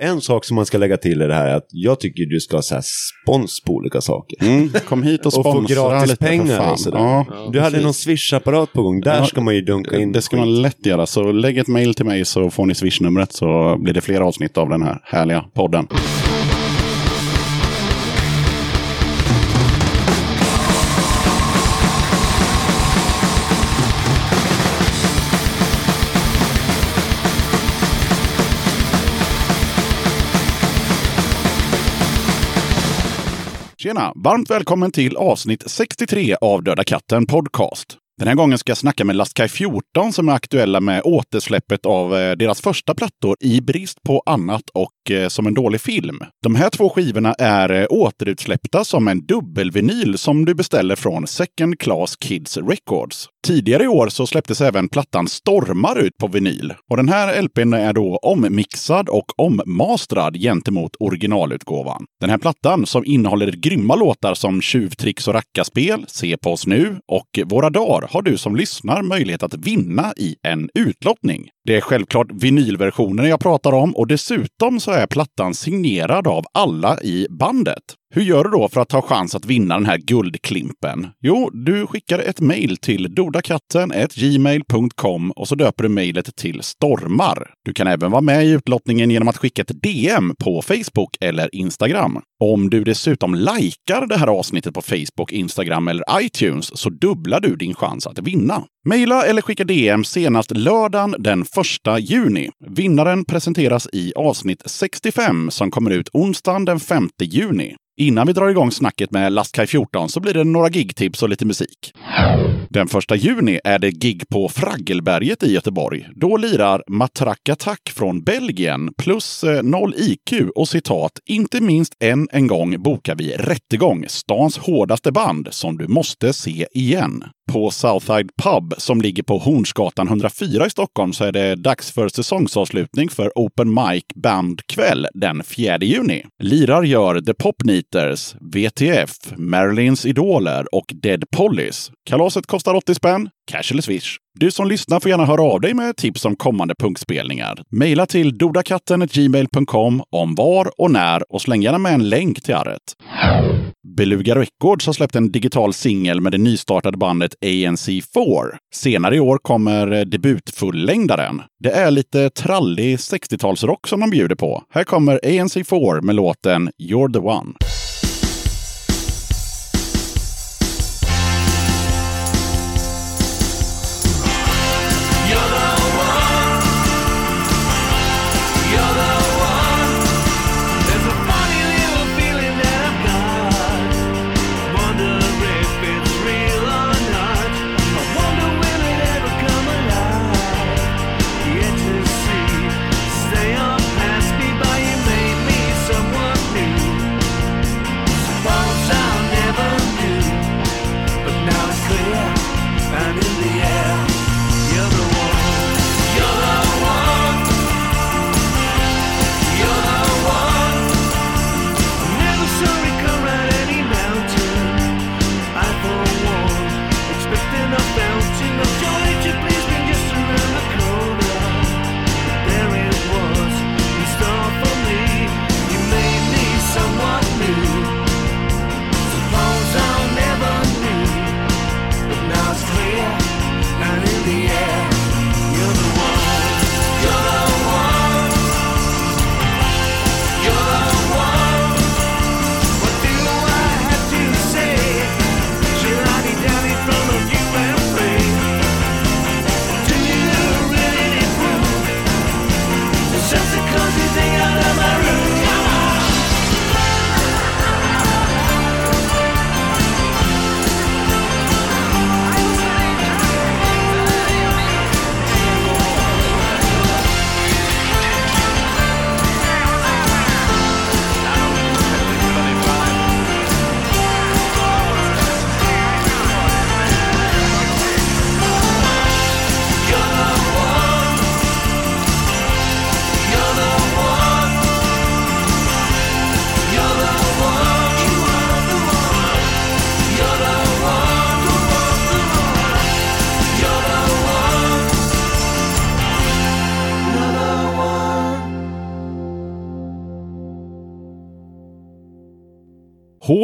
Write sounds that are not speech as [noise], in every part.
En sak som man ska lägga till i det här är att jag tycker du ska ha så här spons på olika saker. Mm, kom hit och [laughs] Och få sponsra gratis lite pengar och sådär. Ja, du hade precis. någon swish-apparat på gång, där Ja, ska man ju dunka in. Det ska man lätt göra. Så lägg ett mejl till mig så får ni swishnumret så blir det fler avsnitt av den här härliga podden. Tjena! Varmt välkommen till avsnitt 63 av Döda katten Podcast. Den här gången ska jag snacka med Lastkaj 14 som är aktuella med återsläppet av eh, deras första plattor i brist på annat och eh, som en dålig film. De här två skivorna är eh, återutsläppta som en dubbelvinyl som du beställer från Second Class Kids Records. Tidigare i år så släpptes även plattan Stormar ut på vinyl. Och den här LPn är då ommixad och ommastrad gentemot originalutgåvan. Den här plattan som innehåller grymma låtar som Tjuvtricks och rackarspel, Se på oss nu och Våra dagar har du som lyssnar möjlighet att vinna i en utlottning. Det är självklart vinylversionen jag pratar om och dessutom så är plattan signerad av alla i bandet. Hur gör du då för att ha chans att vinna den här guldklimpen? Jo, du skickar ett mejl till dodakatten.gmail.com och så döper du mejlet till Stormar. Du kan även vara med i utlottningen genom att skicka ett DM på Facebook eller Instagram. Om du dessutom likar det här avsnittet på Facebook, Instagram eller iTunes så dubblar du din chans att vinna. Maila eller skicka DM senast lördagen den 1 juni. Vinnaren presenteras i avsnitt 65 som kommer ut onsdagen den 5 juni. Innan vi drar igång snacket med Lastkaj 14 så blir det några gigtips och lite musik. Den 1 juni är det gig på Fraggelberget i Göteborg. Då lirar Matrack Attack från Belgien plus eh, noll IQ och citat “Inte minst än en gång bokar vi Rättegång, stans hårdaste band som du måste se igen”. På Southside Pub som ligger på Hornsgatan 104 i Stockholm så är det dags för säsongsavslutning för Open Mic Bandkväll den 4 juni. Lirar gör The Popneaters, VTF, Marilyns Idoler och Dead Pollys. Kalaset kostar 80 spänn, cash eller swish. Du som lyssnar får gärna höra av dig med tips om kommande punkspelningar. Maila till dodakatten.gmail.com om var och när och släng gärna med en länk till arret. Beluga Records har släppt en digital singel med det nystartade bandet ANC4. Senare i år kommer eh, debutfullängdaren. Det är lite trallig 60-talsrock som de bjuder på. Här kommer ANC4 med låten You're the one.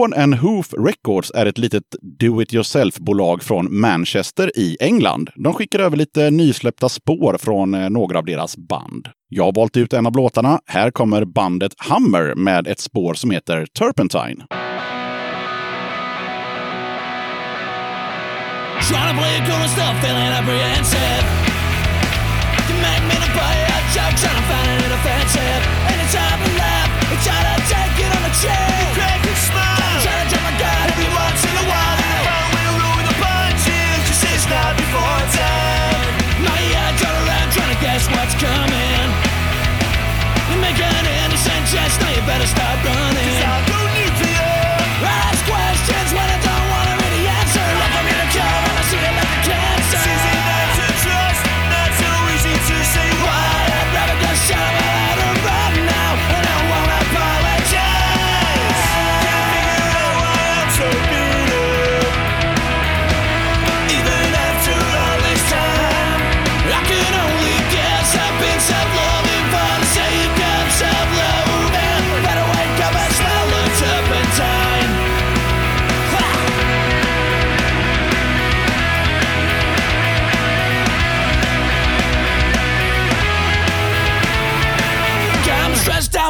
Horn and Hoof Records är ett litet do-it-yourself-bolag från Manchester i England. De skickar över lite nysläppta spår från eh, några av deras band. Jag har valt ut en av låtarna. Här kommer bandet Hammer med ett spår som heter Turpentine. Trying to play it cool and still feeling apprehensive. You make me to play a joke, trying to find it offensive. Anytime I laugh, I try to take it on the chin. Jest, now you better start running.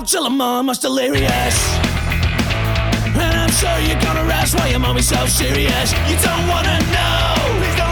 Out till I'm delirious. And I'm sure you're gonna ask why I'm always so serious. You don't wanna know.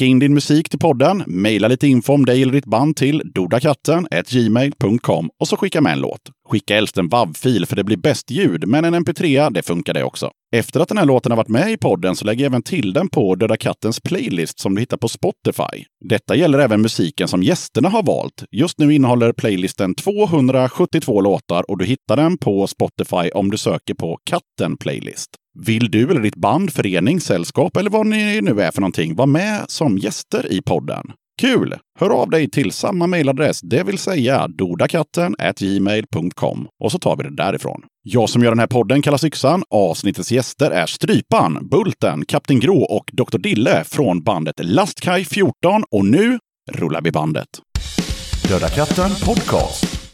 Skicka in din musik till podden, mejla lite info om dig eller ditt band till dodakatten gmail.com och så skicka med en låt. Skicka helst en WAV-fil för det blir bäst ljud, men en MP3 det funkar det också. Efter att den här låten har varit med i podden så lägger jag även till den på Döda Kattens playlist som du hittar på Spotify. Detta gäller även musiken som gästerna har valt. Just nu innehåller playlisten 272 låtar och du hittar den på Spotify om du söker på Katten Playlist. Vill du eller ditt band, förening, sällskap eller vad ni nu är för någonting vara med som gäster i podden? Kul! Hör av dig till samma mejladress, det vill säga dodakatten gmail.com och så tar vi det därifrån. Jag som gör den här podden kallas Yxan. Avsnittets gäster är Strypan, Bulten, Kapten Grå och Dr. Dille från bandet Lastkaj 14 och nu rullar vi bandet. Döda katten podcast.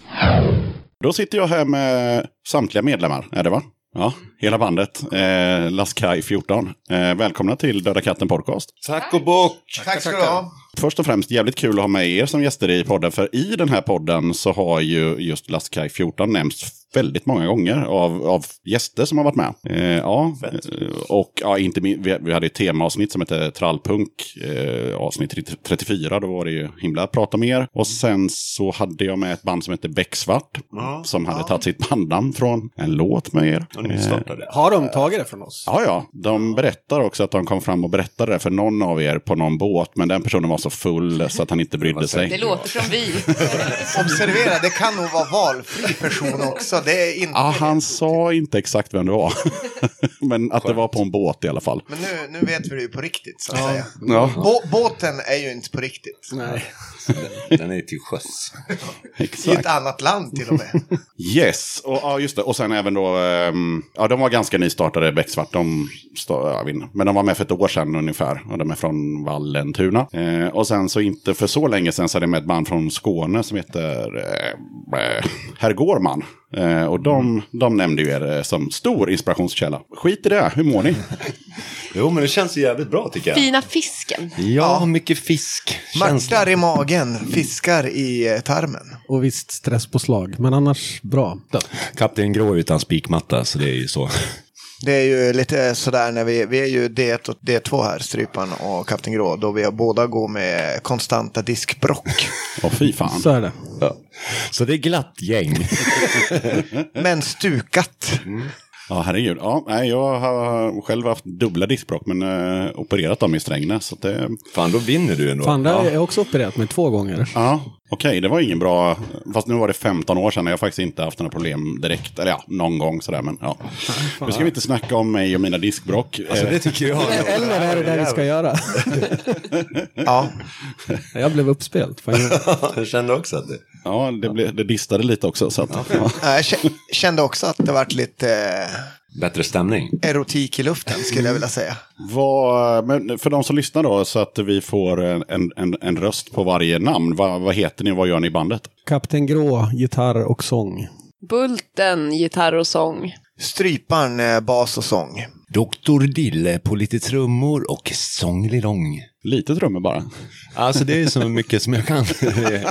Då sitter jag här med samtliga medlemmar, är det va? Ja, hela bandet. Eh, Lastkaj 14. Eh, välkomna till Döda katten podcast. Tack och bock! Tack ska du ha. Först och främst jävligt kul att ha med er som gäster i podden. För i den här podden så har ju just Lastkaj 14 nämnts väldigt många gånger av, av gäster som har varit med. Eh, ja, eh, och ja, inte vi, vi hade ett temaavsnitt som hette Trallpunk, eh, avsnitt 34. Då var det ju himla prat om er. Och sen så hade jag med ett band som hette Becksvart. som hade tagit sitt bandnamn från en låt med er. Eh. Har de tagit det från oss? Ja, ja. De berättar också att de kom fram och berättade det för någon av er på någon båt. Men den personen var så så full så att han inte brydde Det sig. låter som vi. [laughs] Observera, det kan nog vara valfri person också. Det är inte... Ja, han sa inte exakt vem det var. [laughs] Men att det var på en båt i alla fall. Men nu, nu vet vi det ju på riktigt, så att säga. Ja, Bå- båten är ju inte på riktigt. Nej. Den är till sjöss. [laughs] I ett annat land till och med. Yes, och ja, just det. Och sen även då, ehm, ja de var ganska nystartade, Becksvart. De, men de var med för ett år sedan ungefär. Och de är från Vallentuna. Och sen så inte för så länge sedan så är det med ett band från Skåne som heter eh, eh, Herr Gårman. Eh, och de, de nämnde ju er eh, som stor inspirationskälla. Skit i det, hur mår ni? [laughs] Jo, men det känns ju jävligt bra tycker jag. Fina fisken. Ja, mycket fisk. Martar i magen, fiskar i eh, tarmen. Och visst stresspåslag, men annars bra. Kapten Grå utan spikmatta, så det är ju så. Det är ju lite sådär när vi, vi är ju D1 och D2 här, Strypan och Kapten Grå, då vi har båda går med konstanta diskbrock. [laughs] Åh fy fan. Så är det. Ja. Så det är glatt gäng. [laughs] Men stukat. Ja, herregud. Ja, nej, jag har själv haft dubbla diskbråck men eh, opererat dem i Strängnäs. Så att det, Fan, då vinner du ändå. Fan, har ja. jag också opererat mig två gånger. Ja, okej, det var ingen bra... Fast nu var det 15 år sedan och jag har faktiskt inte haft några problem direkt. Eller ja, någon gång sådär, men ja. [laughs] Nu ska vi inte snacka om mig och mina diskbråck. Alltså det tycker jag. Eller är det det vi ska [laughs] göra? Ja, Jag blev uppspelt. Jag- [laughs] jag kände också att det... Ja, det, blev, det distade lite också. Så att, ja. jag kä- kände också att det varit lite eh, Bättre stämning. erotik i luften, skulle jag vilja säga. Vad, men för de som lyssnar då, så att vi får en, en, en, röst på varje namn. Vad, vad heter ni och vad gör ni i bandet? Kapten Grå, gitarr och sång. Bulten, gitarr och sång. Stryparen, eh, bas och sång. Doktor Dille på lite trummor och sånglilong. Lite trummor bara. Alltså det är så mycket som jag kan. [laughs]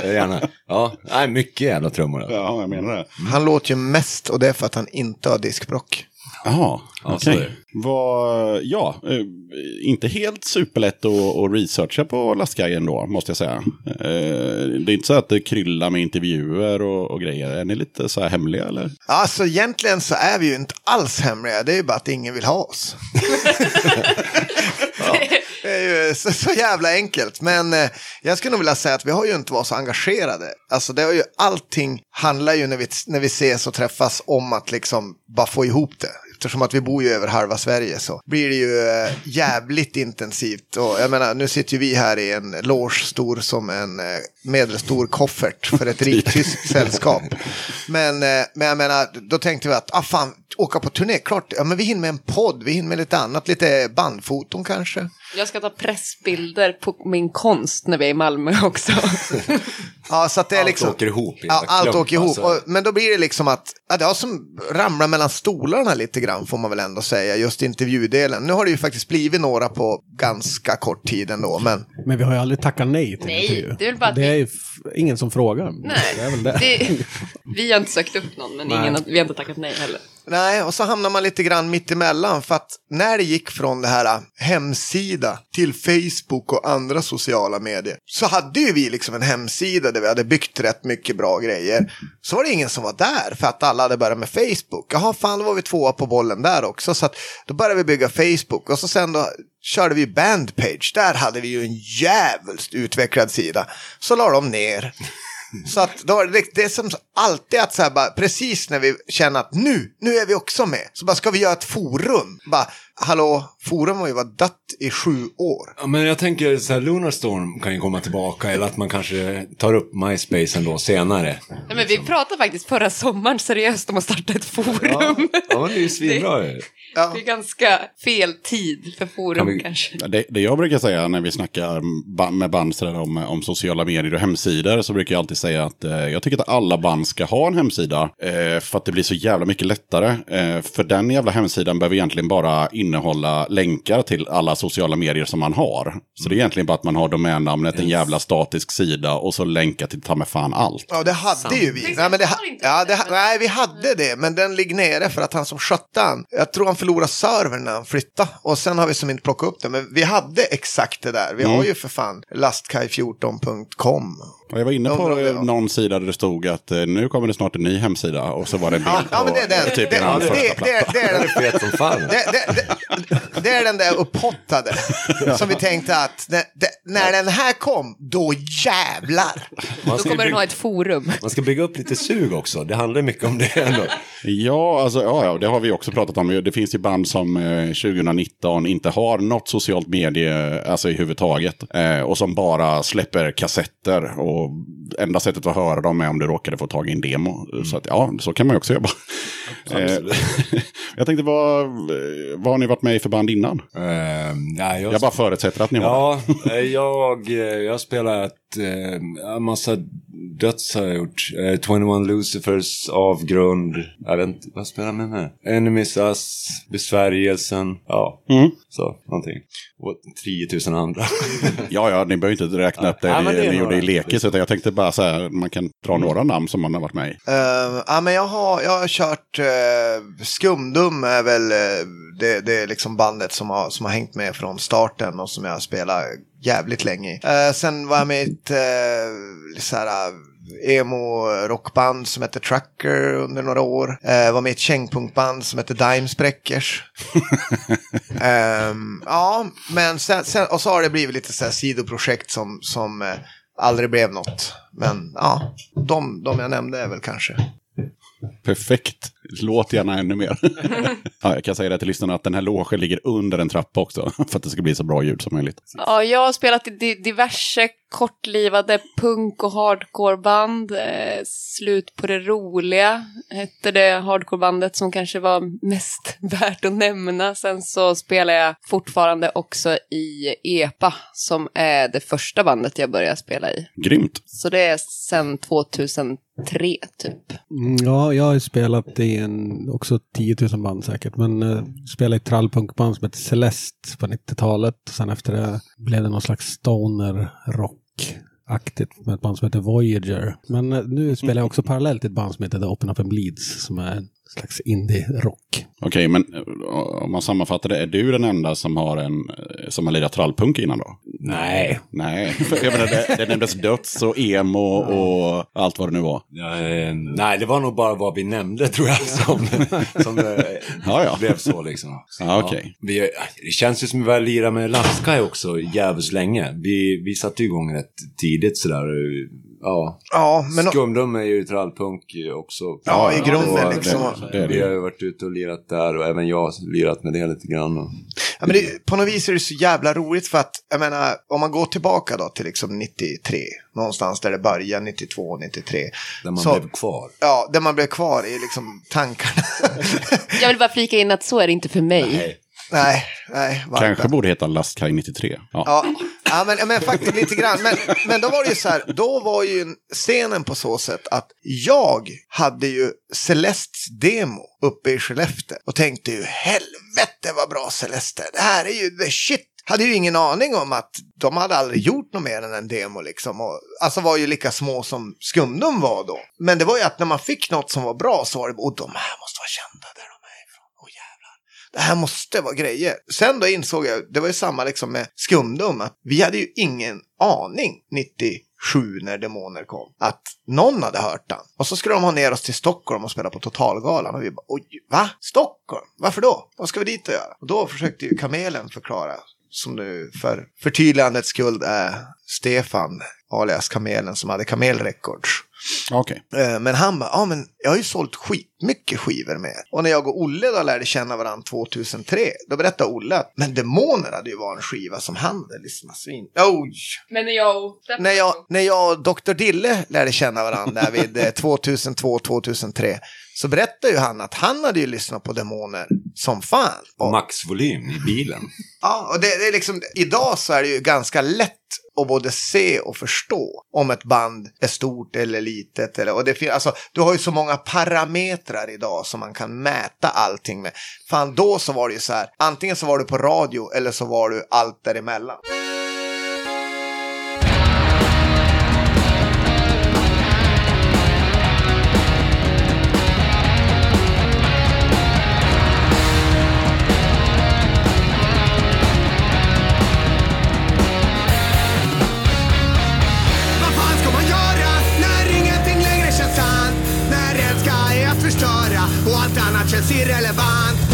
Gärna. Ja, nej, mycket jävla trummor. alltså. Ja, jag menar det. Han låter ju mest och det är för att han inte har diskbrock. Jaha, Ja, okej. det. Vad, ja, eh, inte helt superlätt att, att researcha på lastguiden då, måste jag säga. Eh, det är inte så att det kryllar med intervjuer och, och grejer. Är ni lite så här hemliga eller? Alltså egentligen så är vi ju inte alls hemliga, det är ju bara att ingen vill ha oss. [laughs] Det är ju så, så jävla enkelt. Men eh, jag skulle nog vilja säga att vi har ju inte varit så engagerade. Alltså det har ju, allting handlar ju när vi, när vi ses och träffas om att liksom bara få ihop det. Eftersom att vi bor ju över halva Sverige så blir det ju eh, jävligt intensivt. Och jag menar, nu sitter ju vi här i en loge stor som en eh, medelstor koffert för ett rikt [laughs] tyskt sällskap. Men, eh, men jag menar, då tänkte vi att, ah fan, åka på turné, klart, ja men vi hinner med en podd, vi hinner med lite annat, lite bandfoton kanske. Jag ska ta pressbilder på min konst när vi är i Malmö också. [laughs] Ja, så att det är Allt liksom... åker ihop Ja, allt klump, åker ihop. alltså. Och, men då blir det liksom att, ja, det har som ramlar mellan stolarna lite grann får man väl ändå säga, just intervjudelen. Nu har det ju faktiskt blivit några på ganska kort tid ändå, men Men vi har ju aldrig tackat nej till Nej, intervju. det är väl bara att Det är ju ingen som frågar. Nej, Det är väl det. det, vi har inte sökt upp någon, men ingen, vi har inte tackat nej heller. Nej, och så hamnar man lite grann mitt emellan för att när det gick från det här äh, hemsida till Facebook och andra sociala medier så hade ju vi liksom en hemsida där vi hade byggt rätt mycket bra grejer. Så var det ingen som var där för att alla hade börjat med Facebook. Jaha, fan, då var vi tvåa på bollen där också. Så att då började vi bygga Facebook och så sen då körde vi Bandpage. Där hade vi ju en jävligt utvecklad sida. Så la de ner. Så att då, det, det är som alltid att så här bara, precis när vi känner att nu, nu är vi också med. Så bara ska vi göra ett forum. Bara, hallå, forum har ju varit dött i sju år. Ja, men jag tänker så här, Lunarstorm kan ju komma tillbaka eller att man kanske tar upp MySpace ändå senare. Nej, men vi pratade faktiskt förra sommaren seriöst om att starta ett forum. Ja, men det är ju svinbra [laughs] ju. Ja. Det är ganska fel tid för forum Kan vi- kanske. Det, det jag brukar säga när vi snackar med band sådär om, om sociala medier och hemsidor så brukar jag alltid säga att eh, jag tycker att alla band ska ha en hemsida. Eh, för att det blir så jävla mycket lättare. Eh, för den jävla hemsidan behöver egentligen bara innehålla länkar till alla sociala medier som man har. Så det är egentligen bara att man har domännamnet, en jävla statisk sida och så länkar till ta med fan allt. Ja, det hade ju vi. Nej, men det, ha- ja, det, nej, vi hade det, men den ligger nere för att han som skötte han, jag tror han förlorade servern när han flyttade. Och sen har vi som inte plockat upp det, men vi hade exakt det där. Vi har ju för fan lastkaj14.com. Och jag var inne på det var- någon sida där det stod att eh, nu kommer det snart en ny hemsida och så var det en bild Ja, ja, men det är på den. typ det, en det, första det, det, [laughs] det är den Fet som fan. det, det, det, det är den där upphottade. som vi tänkte att när, när den här kom, då jävlar. Då kommer den ha ett forum. man ska bygga upp lite sug också. Det handlar mycket om det ändå. Ja, alltså, ja, ja, det har vi också pratat om. Det finns ju band som eh, 2019 inte har något socialt medie alltså, i huvudtaget. Eh, och som bara släpper kassetter. Och enda sättet att höra dem är om du råkade få tag i en demo. Så att, ja, så kan man ju också jobba. Eh, [laughs] jag tänkte, vad, vad har ni varit med i för band innan? Uh, ja, jag, Jag bara förutsätter att ni har. Ja, eh, jag, jag har eh, en massa döds har jag gjort. Eh, 21 Lucifers, Avgrund, jag vet inte, vad spelar jag med nu? Enemies Us, Besvärjelsen, ja, Mm. så någonting. Och 10 000 andra. [laughs] Ja, ja, ni behöver inte räkna upp det Ja, ni, det ni gjorde i lekis. Utan jag tänkte bara så här, man kan dra några namn som man har varit med i. Uh, ja, men jag har, jag har kört uh, Skumdum är väl uh, det, det är liksom bandet som har, som har hängt med från starten och som jag har spelat jävligt länge i. Uh, sen var jag med i ett uh, så här, uh, emo-rockband som hette Trucker under några år. Uh, var med i ett kängpunkband som hette Dimespräckers. [laughs] Ehm, ja, men sen, sen, och så har det blivit lite så här sidoprojekt som, som eh, aldrig blev något. Men ja, de, de jag nämnde är väl kanske. Perfekt. Låt gärna ännu mer. [laughs] ja, jag kan säga det till lyssnarna att den här logen ligger under en trappa också. [laughs] För att det ska bli så bra ljud som möjligt. Ja, jag har spelat i di- diverse kortlivade punk och hardcoreband. Eh, Slut på det roliga hette det hardcorebandet som kanske var mest [laughs] värt att nämna. Sen så spelar jag fortfarande också i EPA som är det första bandet jag började spela i. Grymt. Så det är sedan 2003 typ. Mm, Ja, jag har spelat i en, också 10 000 band säkert, men eh, spelade i ett trallpunkband som hette Celeste på 90-talet. Sen efter det blev det någon slags stoner rock-aktigt med ett band som heter Voyager. Men eh, nu spelar jag också parallellt i ett band som heter The Open Up and Bleeds som är en slags indie-rock. Okej, men eh, om man sammanfattar det, är du den enda som har en eh, som har lirat trallpunk innan då? Nej. Nej, för jag menar, det, det nämndes döds och emo och allt vad det nu var. Ja, eh, nej, det var nog bara vad vi nämnde tror jag som, som det Ja, ja. blev så liksom. Ja, okej. vi, det känns ju som att vi har lirat med Laskai också jävligt länge. Vi, vi satte igång rätt tidigt sådär. Ja, Ja, men Skumdum är ju trallpunk också. Ja, i grunden Och, liksom. Det är det Vi har ju. varit ute och lirat där och även jag har lirat med det lite grann. Och, Ja, men det, på något vis är det så jävla roligt för att, jag menar, om man går tillbaka då till liksom 93, någonstans där det började, 92, 93. där man så, blev kvar. Ja, där man blev kvar i liksom tankarna. [laughs] Jag vill bara flika in att så är det inte för mig. Nej. nej, nej. Kanske borde heta Lastkaj 93. Ja. Ja, ja men, men faktiskt lite grann. Men, men då var det ju så här, då var ju scenen på så sätt att jag hade ju Celestes demo uppe i Skellefteå och tänkte ju helvete vad bra Celeste. Det här är ju the shit. Hade ju ingen aning om att de hade aldrig gjort något mer än en demo liksom. Och, alltså var ju lika små som Skumdum var då. Men det var ju att när man fick något som var bra så var det, och de här måste vara kända där de är ifrån. Åh jävlar. Det här måste vara grejer. Sen då insåg jag, det var ju samma liksom med Skumdum, att vi hade ju ingen aning 97 när Demoner kom, att någon hade hört den. Och så skulle de ha ner oss till Stockholm och spela på Totalgalan och vi bara, oj, va? Stockholm? Varför då? Vad ska vi dit och göra? Och då försökte ju Kamelen förklara, som nu för förtydligandets skull är Stefan, alias Kamelen, som hade Kamel Records. Okej. Eh, Men han bara, ja men jag har ju sålt skitmycket skivor med. Och när jag och Olle då lärde känna varandra 2003, då berättade Olle att men Demoner hade ju varit en skiva som han hade lyssnat svin. Oj! Men när jag... När jag, när jag och Dr. Dille lärde känna varandra vid eh, 2002-2003 så berättade ju han att han hade ju lyssnat på Demoner som fan. Och, Maxvolym i bilen. [laughs] ja, och det, det är liksom, idag så är det ju ganska lätt att både se och förstå om ett band är stort eller litet. Eller, och det, alltså, du har ju så många parametrar idag som man kan mäta allting med. Fan, då så var det ju så här, antingen så var du på radio eller så var du allt däremellan. Vad förstöra och allt annat känns irrelevant?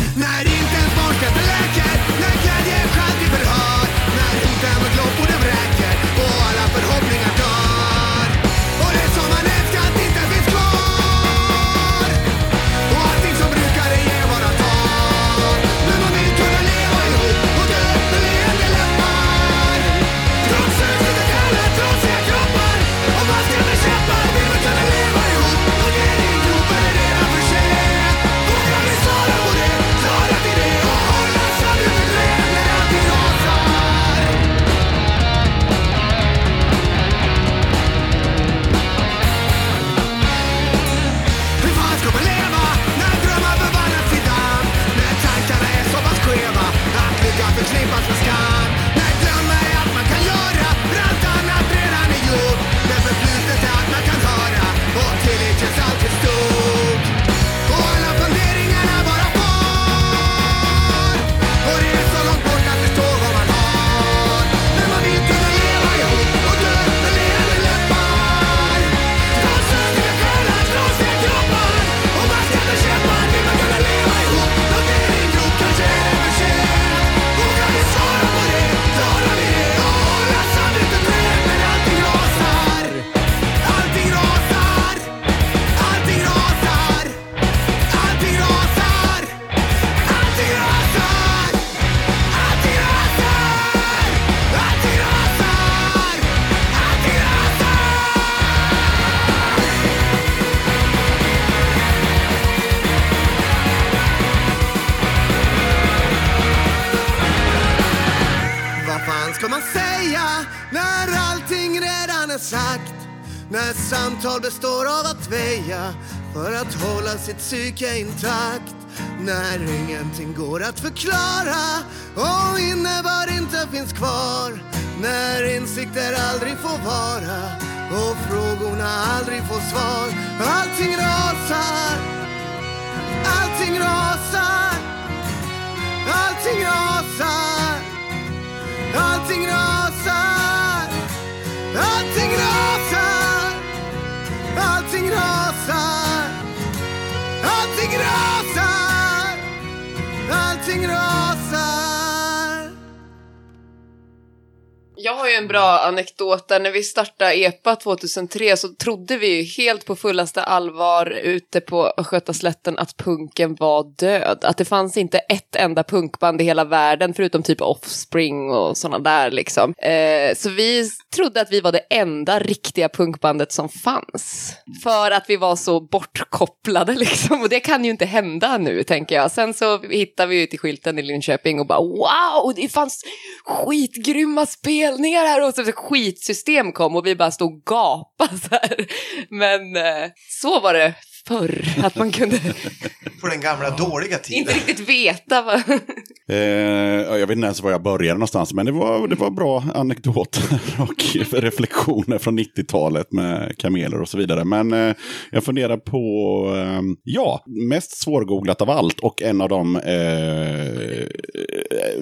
Hålla sitt anekdot där när vi startade EPA 2003 så trodde vi ju helt på fullaste allvar ute på Östgötaslätten att punken var död. Att det fanns inte ett enda punkband i hela världen förutom typ Offspring och sådana där liksom. Eh, så vi trodde att vi var det enda riktiga punkbandet som fanns. För att vi var så bortkopplade [laughs] liksom. Och det kan ju inte hända nu tänker jag. Sen så hittade vi ju till skylten i Linköping och bara wow, det fanns skitgrymma spelningar här och så skitsystem kom och vi bara stod och gapade så här. Men eh, så var det förr, att man kunde [laughs] På den gamla dåliga tiden. inte riktigt veta vad... Eh, ja, jag vet inte ens var jag började någonstans, men det var, det var bra anekdoter [laughs] och reflektioner från 90-talet med kameler och så vidare. Men eh, jag funderar på, eh, ja, mest svårgooglat av allt och en av dem eh,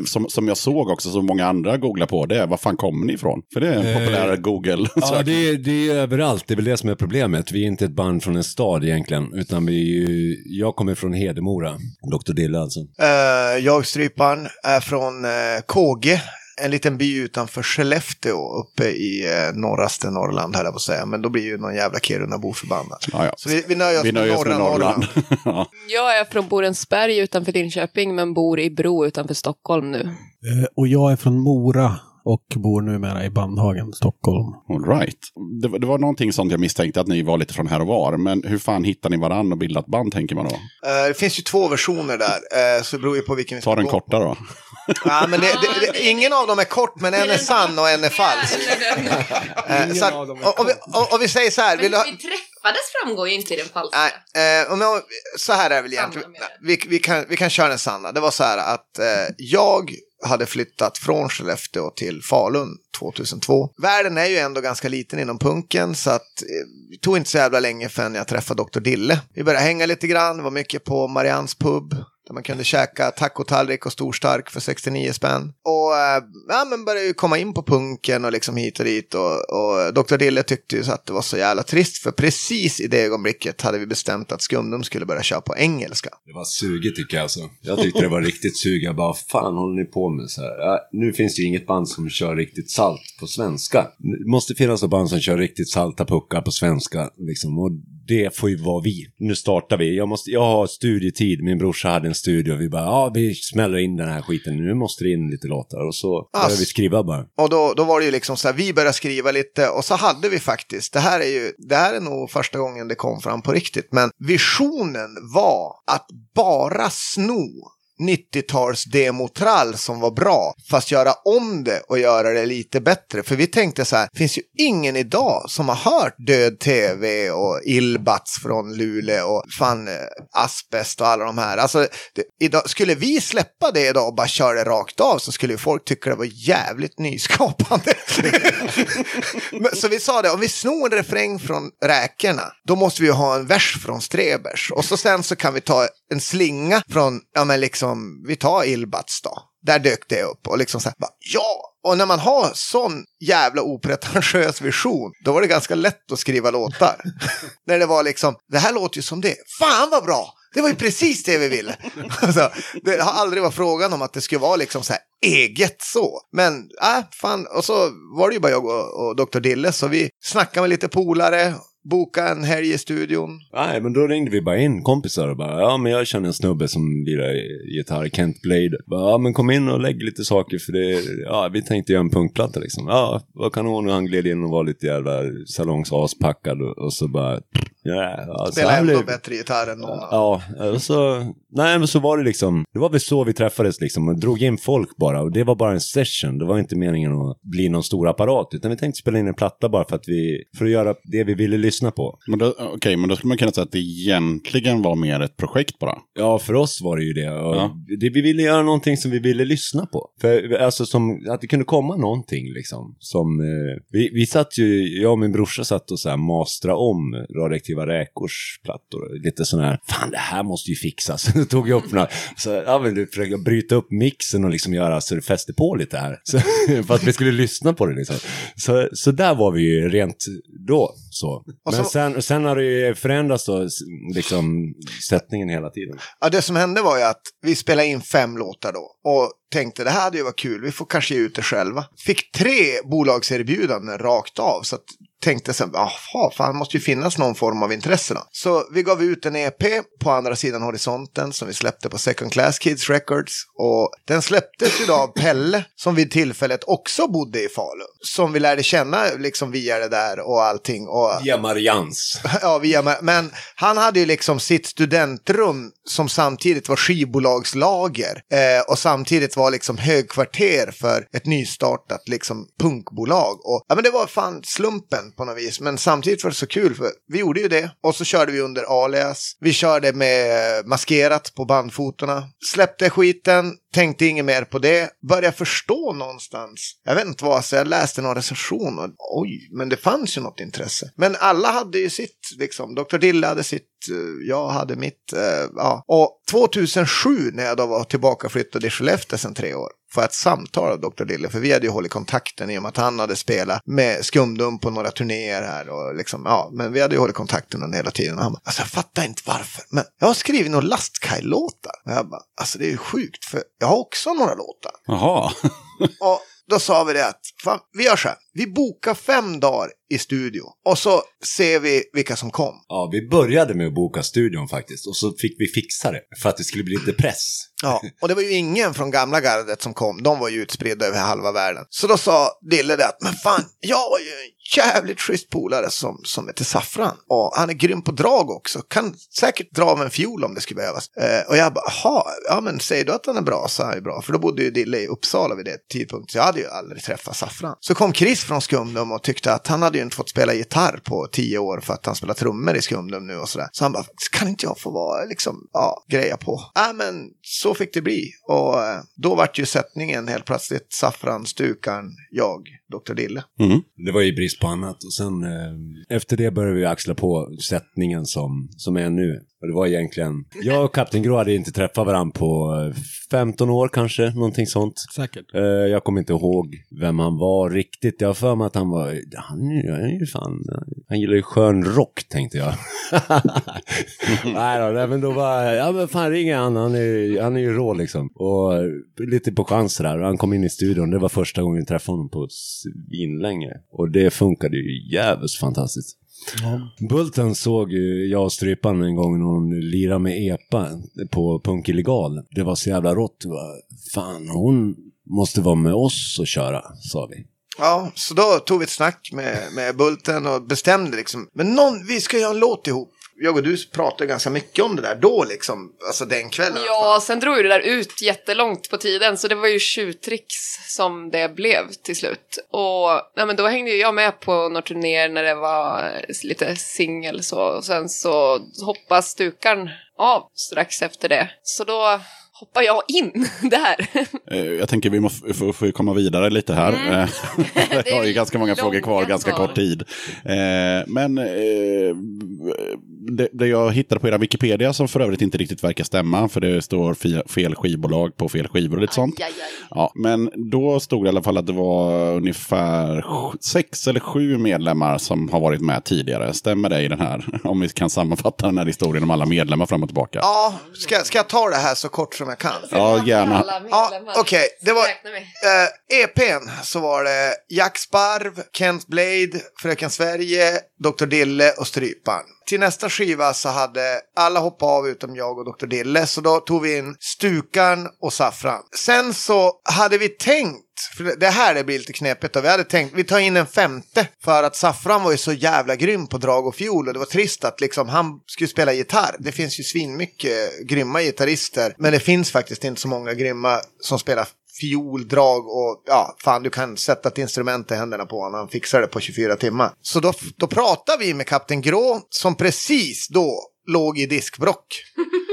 som, som jag såg också, som många andra googlar på, det är var fan kommer ni ifrån? För det är en populär Google. Ja, [laughs] det är, det är överallt. Det är väl det som är problemet. Vi är inte ett band från en stad egentligen, utan vi är ju, jag kommer från Hedemora, Dr. Dille alltså. Eh, jag, Stryparen, är från eh, KG. En liten by utanför Skellefteå uppe i eh, norraste Norrland, här på att säga. Men då blir ju någon jävla Kirunabo förbannad. Ja, ja. Så vi, vi nöjer oss Vi med nöjer oss norra med Norrland. Norrland. [laughs] ja. Jag är från Borensberg utanför Linköping men bor i Bro utanför Stockholm nu. Eh, Och jag är från Mora och bor numera i Bandhagen, Stockholm. All right. Det, var- det var någonting sånt jag misstänkte att ni var lite från här och var. Men hur fan hittar ni varann och bildat band tänker man då? Eh, det finns ju två versioner där, eh, så det beror ju på vilken vi Ta den gå korta då. Ja, men det, det, det, ingen av dem är kort, men en är sann och en är falsk. Eh, så att, och, och, vi, och, och vi säger så här, vill ha, träffades framgår ju inte i den falska. Nej, eh, om så här är väl egentligen. Vi, vi, kan, vi kan köra den sanna. Det var så här att jag hade flyttat från Skellefteå till Falun 2002. Världen är ju ändå ganska liten inom punken så att eh, det tog inte så jävla länge förrän jag träffade Dr. Dille. Vi började hänga lite grann, var mycket på Marians pub. Där man kunde käka tacotallrik och stor stark för 69 spänn. Och eh, ja, men började ju komma in på punken och liksom hit och dit. Och, och Dr. Dille tyckte ju så att det var så jävla trist. För precis i det ögonblicket hade vi bestämt att Skumdum skulle börja köra på engelska. Det var suget tycker jag alltså. Jag tyckte det var riktigt sug. Jag bara, fan håller ni på med så här? Ja, nu finns det ju inget band som kör riktigt salt på svenska. Det måste finnas ett band som kör riktigt salta puckar på svenska. Liksom. Och det får ju vara vi. Nu startar vi. Jag, måste, jag har studietid. Min brorsa hade en studio. Vi bara, ja vi smäller in den här skiten. Nu måste det in lite låtar. Och så började vi skriva bara. Och då, då var det ju liksom så här, vi började skriva lite och så hade vi faktiskt, det här är ju, det här är nog första gången det kom fram på riktigt, men visionen var att bara sno 90-tals demotrall som var bra, fast göra om det och göra det lite bättre. För vi tänkte så här, det finns ju ingen idag som har hört Död TV och Ilbats från Luleå och fan eh, Asbest och alla de här. Alltså, det, idag, skulle vi släppa det idag och bara köra det rakt av så skulle ju folk tycka det var jävligt nyskapande. [laughs] Men, så vi sa det, om vi snor en refräng från räkorna, då måste vi ju ha en vers från Strebers. Och så sen så kan vi ta en slinga från, ja men liksom, vi tar Ilbats då. Där dök det upp och liksom så här, bara, ja! Och när man har sån jävla opretentiös vision, då var det ganska lätt att skriva låtar. [laughs] när det var liksom, det här låter ju som det. Fan vad bra! Det var ju precis det vi ville. [laughs] alltså, det har aldrig varit frågan om att det skulle vara liksom så här eget så. Men, äh, fan, och så var det ju bara jag och, och Dr. Dille, så vi snackade med lite polare, bokade en helg i studion. Nej, men då ringde vi bara in kompisar och bara, ja men jag känner en snubbe som lirar gitarr, Kent Blade. Bara, ja men kom in och lägg lite saker för det, ja vi tänkte göra en punkplatta liksom. Ja, vad kanon, och han gled in och var lite jävla salongsasppackad och, och så bara, Ja, alltså, Spelar han ändå blev- bättre gitarr än någon. Ja, och så, nej men så var det liksom, det var väl så vi träffades liksom, och drog in folk bara och det var bara en session, det var inte meningen att bli någon stor apparat, utan vi tänkte spela in en platta bara för att vi, för att göra det vi ville lyssna på. Men då, okej, men då skulle man kunna säga att det egentligen var mer ett projekt bara. Ja, för oss var det ju det. Och Ja. det vi ville göra någonting som vi ville lyssna på. För, alltså som, att det kunde komma någonting liksom. Som, eh, vi, vi satt ju, jag och min brorsa satt och så här mastra om radioaktiva räkors plattor. Lite sån här, fan det här måste ju fixas. [laughs] Då tog jag upp några, så ja men du försökte bryta upp mixen och liksom göra så det fäste på lite här. [laughs] Så, för att vi skulle lyssna på det liksom. Så, så där var vi ju rent då. Så. Och Men så- sen, sen har det ju förändrats då, liksom sättningen hela tiden. Ja, det som hände var ju att vi spelade in fem låtar då. Och tänkte det här hade ju varit kul, vi får kanske ge ut det själva. Fick tre bolagserbjudanden rakt av. Så att tänkte sen, jaha, fan, det måste ju finnas någon form av intresse då. Så vi gav ut en EP på andra sidan horisonten som vi släppte på Second Class Kids Records. Och den släpptes ju av Pelle som vid tillfället också bodde i Falun. Som vi lärde känna liksom via det där och allting. Och Via Marians. [laughs] Ja, via, men han hade ju liksom sitt studentrum som samtidigt var skivbolagslager eh, och samtidigt var liksom högkvarter för ett nystartat liksom punkbolag. Och, ja, men det var fan slumpen på något vis, men samtidigt var det så kul för vi gjorde ju det och så körde vi under alias. Vi körde med maskerat på bandfotona, släppte skiten, tänkte inget mer på det, började förstå någonstans. Jag vet inte vad, så jag läste någon recension och oj, men det fanns ju något intresse. Men alla hade ju sitt, liksom. Dr. Dille hade sitt, eh, jag hade mitt, eh, ja. Och 2007 när jag då var tillbaka flyttade i Skellefteå sedan tre år jag ett samtal av Dr. Dille, för vi hade ju hållit kontakten i och med att han hade spelat med Skumdum på några turnéer här och liksom, ja, men vi hade ju hållit kontakten under hela tiden. Och han bara, alltså jag fattar inte varför, men jag har skrivit några Lastkaj-låtar. Och jag bara, alltså det är ju sjukt, för jag har också några låtar. Jaha. Och då sa vi det att, fan, vi gör så här, vi bokar fem dagar i studio och så ser vi vilka som kom. Ja, vi började med att boka studion faktiskt och så fick vi fixa det för att det skulle bli lite press. Ja, och det var ju ingen från gamla gardet som kom. De var ju utspridda över halva världen. Så då sa Dille det att, men fan, jag har ju en jävligt schysst polare som, som heter Saffran. Och han är grym på drag också. Kan säkert dra av en fiol om det skulle behövas. Eh, och jag bara, jaha, ja men säger du att han är bra så är han ju bra. För då bodde ju Dille i Uppsala vid det tidpunkt. Så jag hade ju aldrig träffat Saffran. Så kom Chris från Skumdum och tyckte att han hade ju inte fått spela gitarr på tio år för att han spelar trummor i Skumdum nu och sådär. Så han bara, kan inte jag få vara liksom, ja, greja på? Ja, men så fick det bli. Och eh, då vart ju sättningen helt plötsligt Saffran, Stukan, jag, Dr. Dille. Mm. Det var ju brist på annat och sen eh, efter det började vi axla på sättningen som, som är nu. Och det var egentligen, jag och Kapten Grå hade inte träffat varandra på eh, 15 år kanske, någonting sånt. Säkert. Eh, jag kommer inte ihåg vem han var riktigt. Jag har för mig att han var, han, är- han är ju fan, han gillar ju skön rock tänkte jag. [laughs] nej då, men då var, ja men fan ring han, han är, han är ju rå liksom. Och eh, lite på chans där, han kom in i studion, det var första gången vi träffade honom på svinlänge. Och det funkade ju jävligt fantastiskt. Bulten såg ju jag och Strypan en gång när hon lirade med EPA på Punk Illegal. Det var så jävla rått. Fan, hon måste vara med oss och köra, sa vi. Ja, så då tog vi ett snack med, med Bulten och bestämde liksom, men någon, vi ska göra en låt ihop. Jag och du pratade ganska mycket om det där då liksom, alltså den kvällen. Ja, sen drog ju det där ut jättelångt på tiden så det var ju tjuvtricks som det blev till slut. Och ja, men då hängde ju jag med på några turnéer när det var eh, lite singel så. Och sen så hoppade stukan av strax efter det. Så då hoppar jag in [laughs] där. Eh, Jag tänker vi måste får, får komma vidare lite här. Mm. Eh, [laughs] [laughs] Vi har ju ganska många frågor kvar, ganska kort tid. Eh, Men det, det jag hittade på era Wikipedia som för övrigt inte riktigt verkar stämma, för det står fe- fel skivbolag på fel skivor och lite sånt. Aj, aj, aj. Ja, men då stod det i alla fall att det var ungefär sex eller sju medlemmar som har varit med tidigare. Stämmer det i den här? Om vi kan sammanfatta den här historien om alla medlemmar fram och tillbaka. Ja, ska, ska jag ta det här så kort som jag kan? Ja, gärna. Ja, okej, det var... Eh, EPn så var det Jack Sparv, Kent Blade, Fröken Sverige, Dr. Dille och Strypan. Till nästa skiva så hade alla hoppat av utom jag och Dr. Dille. Så då tog vi in Stukan och Saffran. Sen så hade vi tänkt, för det här det blir lite knepigt, och vi hade tänkt vi tar in en femte. För att Saffran var ju så jävla grym på drag och fiol och det var trist att liksom han skulle spela gitarr. Det finns ju svinmycket grymma gitarrister. Men det finns faktiskt inte så många grymma som spelar fioldrag och ja, fan du kan sätta ett instrument i händerna på honom. Han fixar det på 24 timmar. Så då, då pratade vi med Kapten Grå som precis då låg i diskbrock. [laughs]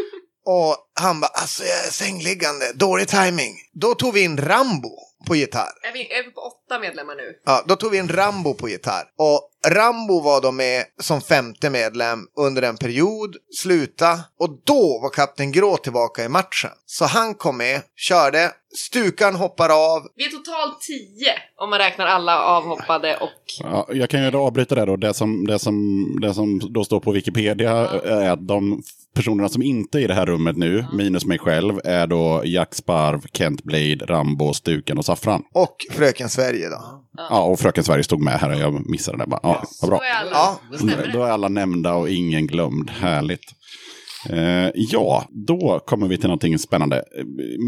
Och han bara, alltså jag är sängliggande, dålig timing. Då tog vi in Rambo på gitarr. Är vi, är vi på åtta medlemmar nu? Ja, då tog vi in Rambo på gitarr. Och Rambo var då med som femte medlem under en period, sluta och då var Kapten Grå tillbaka i matchen. Så han kom med, körde, Stukan hoppar av, Vi är totalt tio om man räknar alla avhoppade och... Ja, jag kan ju då avbryta där då. Det som, det, som, det som då står på Wikipedia är att de personerna som inte är i det här rummet nu, minus mig själv, är då Jack Sparv, Kent Blade, Rambo, Stuken och Saffran. och Fröken Sverige då. Ja, och Fröken Sverige stod med här. Jag missade det bara. Ja, vad bra. Då är alla. Ja, Då är alla nämnda och ingen glömd. Härligt. Eh, ja, då kommer vi till någonting spännande.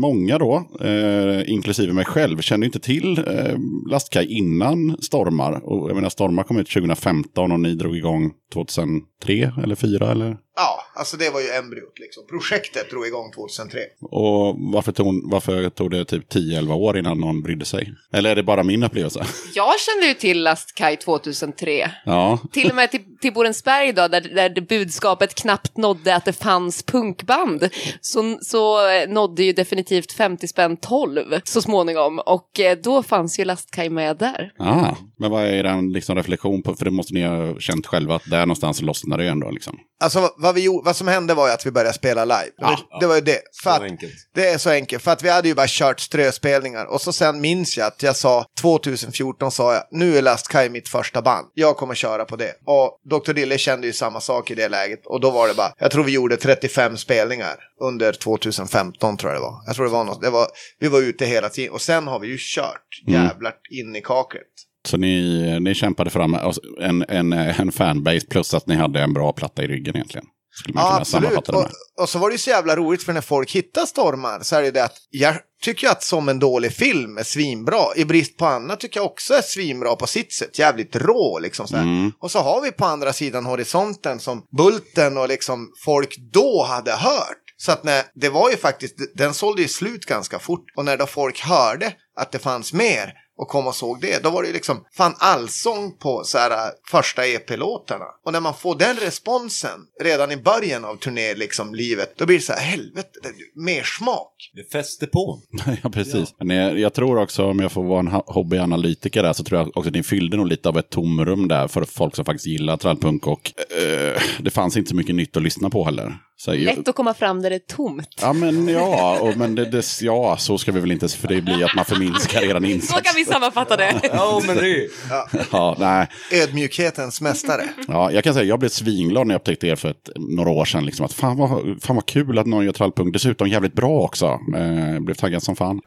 Många då, eh, inklusive mig själv, kände inte till eh, Lastkaj innan Stormar. Och jag menar, Stormar kom ut 2015 och ni drog igång 2003 eller 2004 eller? ja, alltså det var ju embryot liksom. Projektet drog igång 2003. Och varför tog, varför tog det typ 10-11 år innan någon brydde sig? Eller är det bara min upplevelse? [laughs] Jag kände ju till Lastkaj 2003. Ja, Till och med till, till Borensberg då, där, där budskapet knappt nådde att det fanns punkband, så, så nådde ju definitivt 50 spänn 12 så småningom. Och eh, då fanns ju Lastkaj med där. ah, men vad är den liksom reflektion på? För det måste ni ha känt själva att där någonstans lossnade det ändå liksom. Alltså vad, vi, vad som hände var ju att vi började spela live. Ja, det, var ju det. För Så att, enkelt. det är så enkelt. För att vi hade ju bara kört ströspelningar. Och så sen minns jag att jag sa 2014 sa jag nu är Last Kai mitt första band. Jag kommer köra på det. Och Dr. Dille kände ju samma sak i det läget. Och då var det bara, jag tror vi gjorde 35 spelningar under 2015 tror jag det var. Jag tror det var något, det var, vi var ute hela tiden. Och sen har vi ju kört Mm. jävlar in i kaklet. Så ni, ni kämpade fram en, en, en fanbase plus att ni hade en bra platta i ryggen egentligen. Ja, absolut. Och, och så var det ju så jävla roligt för när folk hittar stormar så är det det att jag tycker att som en dålig film är svinbra. I brist på annat tycker jag också är svinbra på sitt sätt. Jävligt rå liksom så. Mm. Och så har vi på andra sidan horisonten som Bulten och liksom folk då hade hört. Så att när, det var ju faktiskt, den sålde ju slut ganska fort. Och när då folk hörde att det fanns mer och kom och såg det, då var det ju liksom fan allsång på så här, äh, första EP-låtarna. Och när man får den responsen redan i början av turné, liksom livet, då blir det så här, helvete, det är mer smak. Det fäster på. [laughs] Ja, precis. Men jag, jag tror också, om jag får vara en ho- hobbyanalytiker där, så tror jag också att ni fyllde nog lite av ett tomrum där för folk som faktiskt gillar trallpunk. Och eh, det fanns inte så mycket nytt att lyssna på heller. Så Lätt att komma fram där det är tomt. Ja, men ja, och, men det, det, ja, så ska vi väl inte, för det blir att man förminskar [laughs] Så insats. kan vi sammanfatta det. [laughs] Ja, men det [laughs] Ja, nej. Ödmjukhetens mästare. Ja, jag kan säga jag blev svinglad när jag upptäckte er för ett, några år sedan. Liksom, att fan vad, fan vad kul att någon gör trallpunk. Dessutom jävligt bra också. Eh, blev taggad som fan.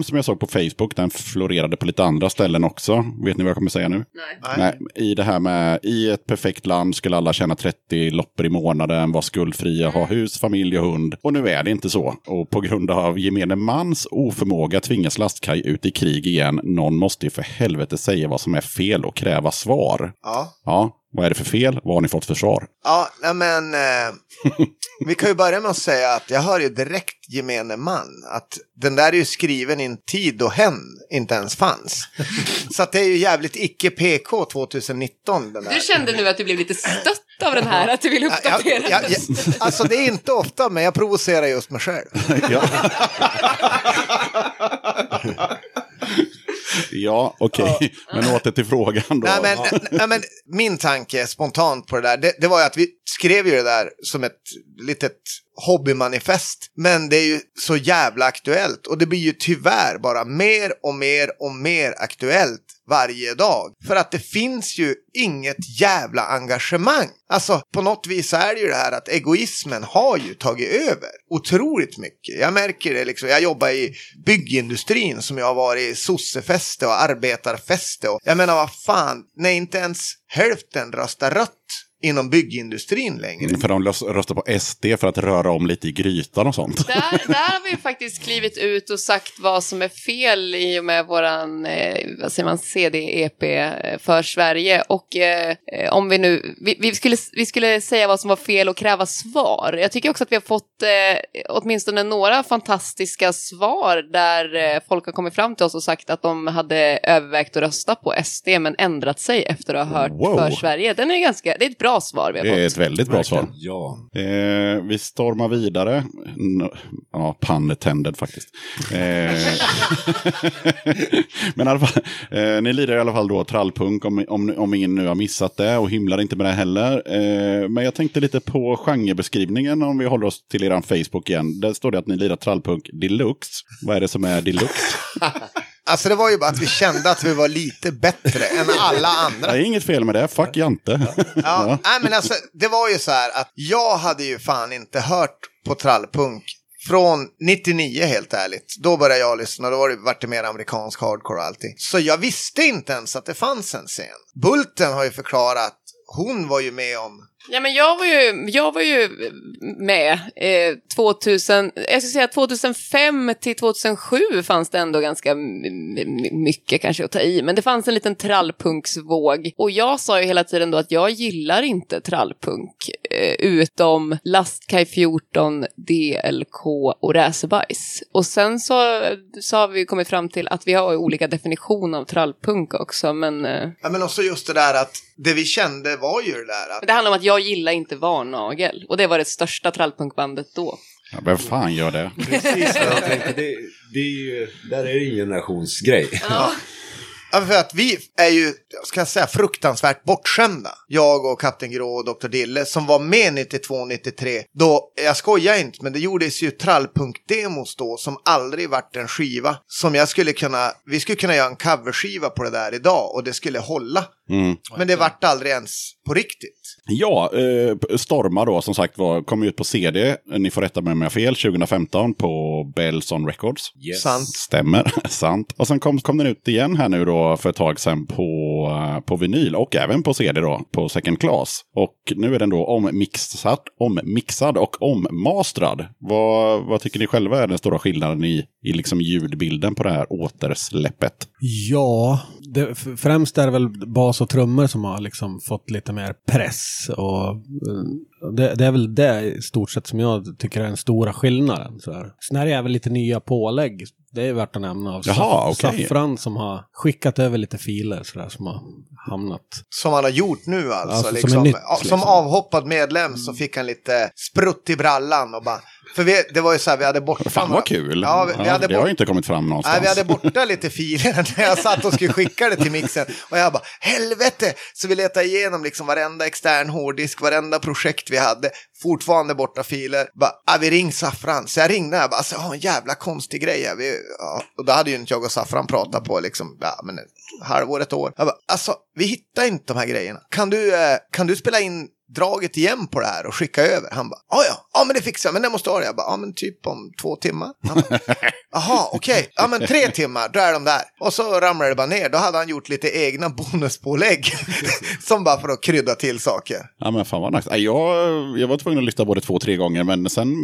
Bion som jag såg på Facebook, den florerade på lite andra ställen också. Vet ni vad jag kommer säga nu? Nej. Nej, I det här med, i ett perfekt land skulle alla tjäna 30 loppor i månaden, vara skuldfria, ha hus, familj och hund. Och nu är det inte så. Och på grund av gemene mans oförmåga tvingas Lastkaj ut i krig igen. Någon måste ju för helvete säga vad som är fel och kräva svar. Ja. Ja, vad är det för fel? Vad har ni fått för svar? Ja, men eh, [laughs] vi kan ju börja med att säga att jag hör ju direkt gemene man att den där är ju skriven i en tid då hen inte ens fanns. [laughs] Så att det är ju jävligt icke PK 2019 den där. Du kände nu att du blev lite stött av den här, att du ville Ja, ja, uppdatera ja, den. ja, alltså det är inte ofta, men jag provocerar just mig själv. [laughs] ja, ja okej. [laughs] Men åter till frågan då. Nej men, nej, men min tanke spontant på det där, det, det var ju att vi skrev ju det där som ett litet hobbymanifest. Men det är ju så jävla aktuellt och det blir ju tyvärr bara mer och mer och mer aktuellt varje dag. För att det finns ju inget jävla engagemang. Alltså på något vis så är det ju det här att egoismen har ju tagit över otroligt mycket. Jag märker det liksom, jag jobbar i byggindustrin som jag har varit i sossefäste och arbetarfäste och jag menar vad fan, när inte ens hälften röstar rött inom byggindustrin längre. För de röstar på SD för att röra om lite i grytan och sånt. Där, [laughs] där har vi faktiskt klivit ut och sagt vad som är fel i och med våran, eh, vad säger man, CD-EP för Sverige. Och eh, eh, om vi nu, vi, vi, skulle, vi skulle säga vad som var fel och kräva svar. Jag tycker också att vi har fått eh, åtminstone några fantastiska svar där eh, folk har kommit fram till oss och sagt att de hade övervägt att rösta på SD men ändrat sig efter att ha hört Wow. för Sverige. Den är ganska, det är ett bra svar vi har Det är fått. ett väldigt bra svar. Ja. Eh, vi stormar vidare. N- ja, pun attended faktiskt. Eh, [laughs] men i alla fall, eh, ni lirar i alla fall då trallpunk om, om, om ingen nu har missat det och himlar inte med det heller. Eh, men jag tänkte lite på genrebeskrivningen om vi håller oss till er Facebook igen. Där står det att ni lirar trallpunk deluxe. Vad är det som är deluxe? [laughs] Alltså det var ju bara att vi kände att vi var lite bättre än alla andra. Det är inget fel med det, fuck Jante. Ja, nej men alltså det var ju så här att jag hade ju fan inte hört på trallpunk från 99 helt ärligt. Då började jag lyssna, då var det, vart det mer amerikansk hardcore och allting. Så jag visste inte ens att det fanns en scen. Bulten har ju förklarat, hon var ju med om Ja, men jag var ju, jag var ju med eh, 2000, jag skulle säga 2005 till 2007 fanns det ändå ganska mycket kanske att ta i, men det fanns en liten trallpunksvåg. Och jag sa ju hela tiden då att jag gillar inte trallpunk, eh, utom Lastkaj 14, DLK och Räsebajs. Och sen så, så har vi kommit fram till att vi har olika definition av trallpunk också, men eh, Ja, men också just det där att det vi kände var ju det där att det handlar om att jag gillar inte Varnagel. Och det var det största trallpunkbandet då. Ja, vem fan gör det? Precis vad jag tänkte. Det, det är ju, där är det en generationsgrej. Ja. Ja, för att vi är ju, ska jag säga, fruktansvärt bortskämda. Jag och Kapten Grå och Dr. Dille som var med 92-93. Då, jag skojar inte, men det gjordes ju trallpunk-demos då som aldrig vart en skiva. Som jag skulle kunna, vi skulle kunna göra en coverskiva på det där idag och det skulle hålla. Mm. Men det vart aldrig ens på riktigt. Ja, eh, Storma då som sagt var, kom ut på CD, ni får rätta mig om jag har fel, 2015 på Belson Records. Yes. Sant. Stämmer, [laughs] sant. Och sen kom, kom den ut igen här nu då för ett tag sedan på, eh, på vinyl och även på CD då, på Second Class. Och nu är den då ommixad, ommixad och ommastrad. Vad, vad tycker ni själva är den stora skillnaden i, i liksom ljudbilden på det här återsläppet? Ja, det, främst är det väl bas och trummor som har liksom fått lite mer press. Och eh, det, det är väl det i stort sett som jag tycker är den stora skillnaden. Så här. Sen är det även lite nya pålägg. Det är värt att nämna av Jaha, Saff- okej. Saffran som har skickat över lite filer så där, som har hamnat. Som han har gjort nu alltså. Alltså, som liksom. är nytt, Ja, som liksom. avhoppad medlem så fick han lite sprutt i brallan och bara... För vi, det var ju så här, vi hade borta... Fan vad kul! Ja, vi, vi hade det har ju inte kommit fram någonstans. Nej, vi hade borta lite filer [laughs] när jag satt och skulle skicka det till mixen. Och jag bara, helvete! Så vi letade igenom liksom varenda extern hårddisk, varenda projekt vi hade. Fortfarande borta filer. Bara, ah, vi ring Saffran. Så jag ringde och bara, alltså, jag har en jävla konstig grej här. Vi, ja. Och då hade ju inte jag och Saffran pratat på liksom, ja, men halvår, ett år. Jag bara, alltså, vi hittar inte de här grejerna. Kan du, eh, kan du spela in draget igen på det här och skicka över. Han bara, ja ja, ja men det fixar jag, men det måste ha det. Jag bara, ja men typ om två timmar. Han bara, [laughs] Jaha, okej, ja men tre timmar, då är de där. Och så ramlade det bara ner, då hade han gjort lite egna bonuspålägg. [laughs] som bara för att krydda till saker. Ja men fan vad nice. Jag, jag var tvungen att lyssna både två och tre gånger men sen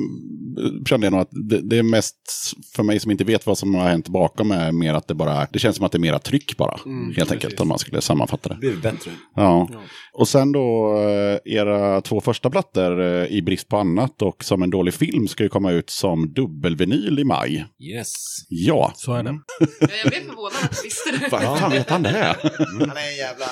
kände jag nog att det, det är mest för mig som inte vet vad som har hänt bakom är mer att det bara det känns som att det är mera tryck bara. helt enkelt om man skulle sammanfatta det. Det blir bättre. Ja. Och sen då eh, era två första plattor eh, i brist på annat och som en dålig film ska ju komma ut som dubbelvinyl i maj. Yes. Ja. Så är det. Jag blev förvånad att du visste det. Vad fan vet han det här? Han är en jävla...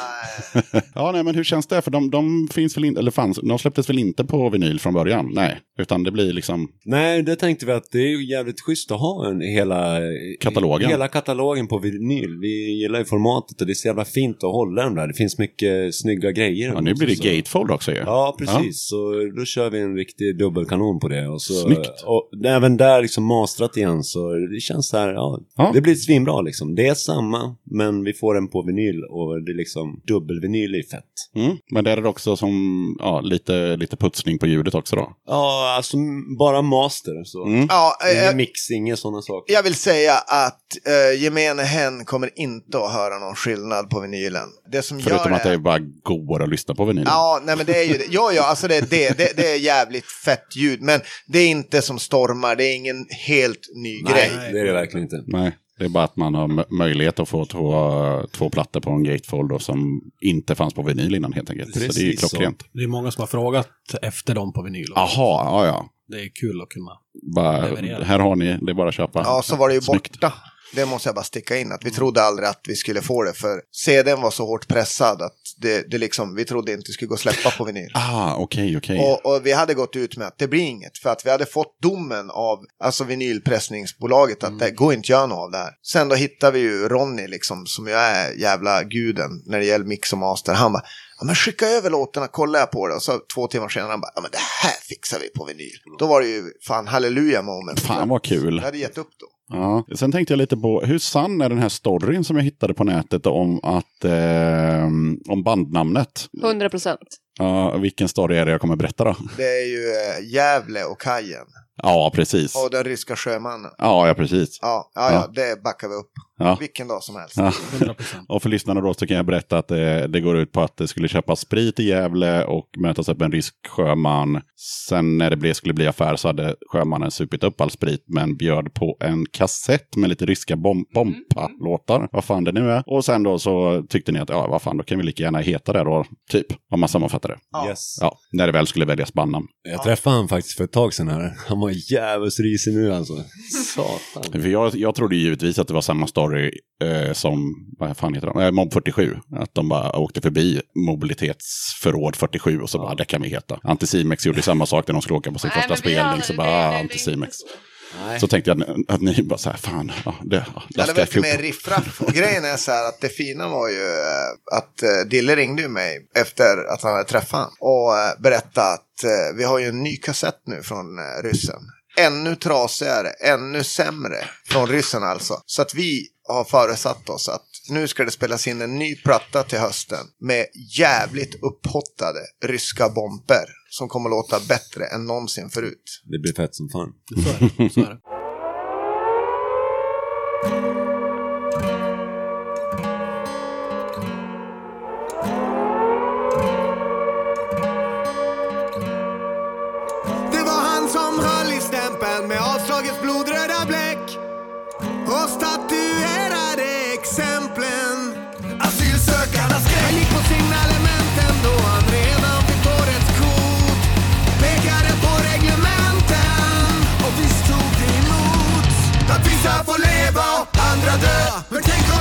eh, Ja, nej, men hur känns det? För de, de finns väl inte, eller fanns, de släpptes väl inte på vinyl från början? Nej, utan det blir liksom, Nej, det tänkte vi att det är ju jävligt schysst att ha en, hela Katalogen. Hela katalogen på vinyl. Vi gillar ju formatet och det är så jävla fint att hålla dem där. Det finns mycket snygga grejer. ja, nu blir det Så- gatefold också ju. Ja, precis. Så då kör vi en riktig dubbelkanon på det. Och så, Snyggt. Och även där liksom mastrat igen så det känns så här, ja, Ja. det blir svinbra liksom. Det är samma, men vi får den på vinyl och det är liksom dubbelvinyl i fett. Mm. Men det är det också som ja, lite, lite putsning på ljudet också då. Ja, alltså bara master. Så. Mm. Ja, eh, Ingen mix, inga sådana saker. jag vill säga att uh, gemene hen kommer inte att höra någon skillnad på vinylen. Det som Förutom gör att det bara går att lyssna på vinyl. Ja, nej men det är ju det. Ja, ja, alltså det är det. det. Det är jävligt fett ljud. Men det är inte som stormar. Det är ingen helt ny grej. Nej, det är det verkligen inte. Nej, det är bara att man har mö- möjlighet att få två, två plattor på en gatefold då, som inte fanns på vinyl innan helt enkelt. så det är ju Precis så. klockrent. Det är många som har frågat efter dem på vinyl. Jaha, ja ja. Det är kul att kunna. Bara, Leverera. här har ni, det är bara att köpa. Ja, så var det ju Snyggt. borta. Det måste jag bara sticka in. Att vi trodde aldrig att vi skulle få det. För CDn var så hårt pressad att det, det liksom, vi trodde inte det skulle gå att släppa på vinyl. [laughs] Ah, okej, okej. Och, och vi hade gått ut med att det blir inget. För att vi hade fått domen av alltså vinylpressningsbolaget att det går inte att göra något av det här. Sen då hittade vi ju Ronny liksom som ju är jävla guden när det gäller mix och master. Han bara, ja men skicka över låtarna, kollar jag på det. Och så två timmar senare han bara, ja men det här fixar vi på vinyl. Då var det ju fan halleluja moment. Fan vad kul. Jag hade gett upp då. Ja. Sen tänkte jag lite på, hur sann är den här storyn som jag hittade på nätet om att, eh, om bandnamnet? 100 procent. Ja, vilken story är det jag kommer berätta då? Det är ju eh, Gävle och kajen. Ja, precis. Och den ryska sjömannen. Ja, ja precis. Ja, ja, ja, det backar vi upp. Ja. Vilken dag som helst. Ja. 100%. Och för lyssnarna då så kan jag berätta att det, det går ut på att det skulle köpas sprit i Gävle och mötas upp en rysk sjöman. Sen när det blev, skulle bli affär så hade sjömannen supit upp all sprit men bjöd på en kassett med lite ryska bom- bompa-låtar. Vad fan det nu är. Och sen då så tyckte ni att ja, vad fan, då kan vi lika gärna heta det då, typ. Om man sammanfattar det. Ja. Yes. Ja, när det väl skulle väljas bandnamn. Jag träffade han faktiskt för ett tag sedan här. Han var risig nu alltså. Satan. För jag, jag trodde ju givetvis att det var samma story eh, som, vad fan heter de, eh, Mob 47. Att de bara åkte förbi mobilitetsförråd 47 och så bara, det kan vi heta. Anticimex gjorde samma sak när de skulle åka på sin Nej, första men vi har- spelning. Så bara, det- ah, Anticimex. Så. Nej. Så tänkte jag att, att ni bara så här, fan, ja, det, ja, det ska jag lite mer riffraff. Och grejen är så här att det fina var ju eh, att eh, Dille ringde ju mig efter att han hade träffat och eh, berättade att vi har ju en ny kassett nu från ryssen. Ännu trasigare, ännu sämre från ryssen alltså. Så att vi har föresatt oss att nu ska det spelas in en ny platta till hösten med jävligt upphottade ryska bomber som kommer att låta bättre än någonsin förut. Det blir fett som fan. Så är det. Så är det. Det var han som höll i stämpeln med avslagets blodröda bläck och statuerade och andra dö.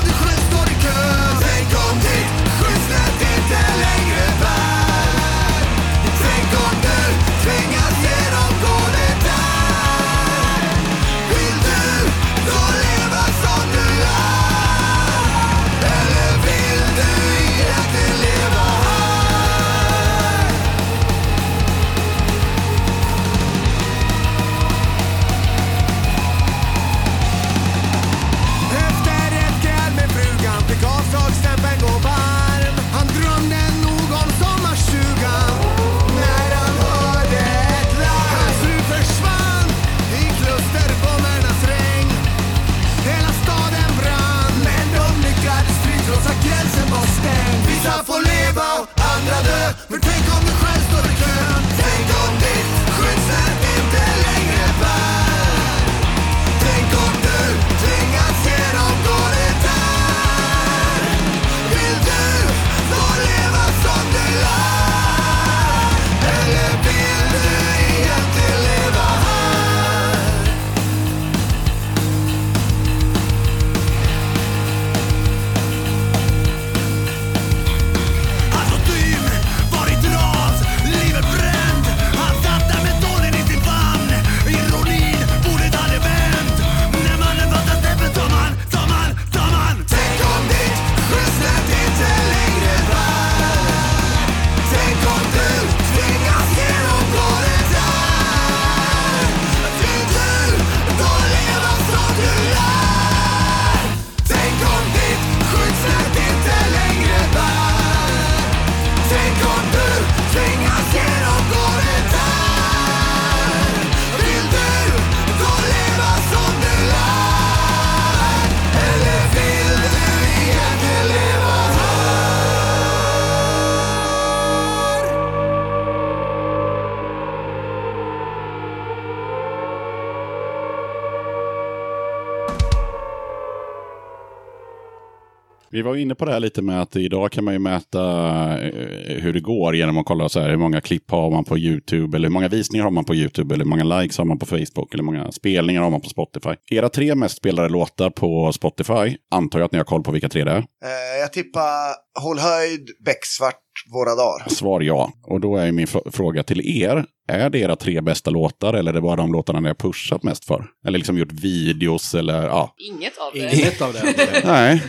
Var inne på det här lite med att idag kan man ju mäta eh, hur det går genom att kolla så här, hur många klipp har man på YouTube, eller hur många visningar har man på YouTube, eller hur många likes har man på Facebook, eller hur många spelningar har man på Spotify. Era tre mest spelade låtar på Spotify, antar jag att ni har koll på vilka tre det är. Eh, jag tippar Håll höjd, Becksvart, Våra dagar. Svar ja. Och då är min fr- fråga till er. Är det era tre bästa låtar eller är det bara de låtarna ni har pushat mest för? Eller liksom gjort videos eller ja. Inget av det. Inget av det. Nej,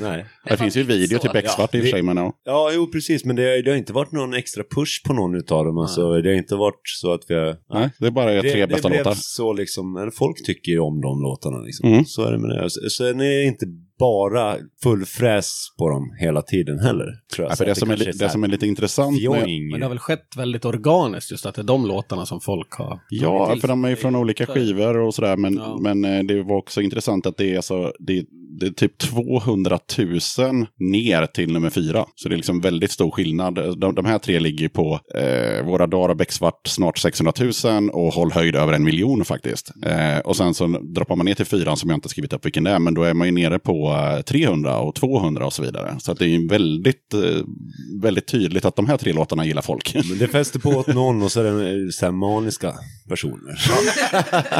Nej. Det, finns ju video till så. Becksvart i och för sig. Men ja. Ja, jo precis, men det, det har inte varit någon extra push på någon utav dem. Alltså, det har inte varit så att vi har... Nej, det är bara tre det, bästa det blev låtar. så liksom, folk tycker ju om de låtarna liksom. Mm. Så är det med det. Så- Sen är det inte bara full fräs på dem hela tiden heller. Tror jag. Ja, för det, att som är, det som är lite intressant fjong. Men det har väl skett väldigt organiskt just att det är de låtarna som folk har Ja, till för de är ju från olika skivor och sådär. Men, Ja. men eh, det var också intressant att det är, så, det, det är typ 200 000 ner till nummer fyra. Så det är liksom väldigt stor skillnad. De, de här tre ligger på eh, Våra dagar och Becksvart snart 600 000 och Håll höjd över en miljon faktiskt. Eh, och sen så droppar man ner till fyran som jag inte skrivit upp vilken det är. Men då är man ju nere på eh, 300 och 200 och så vidare. Så det är ju väldigt, eh, väldigt tydligt att de här tre låtarna gillar folk. Men det fäster på åt någon och så är det eh, så maniska personer.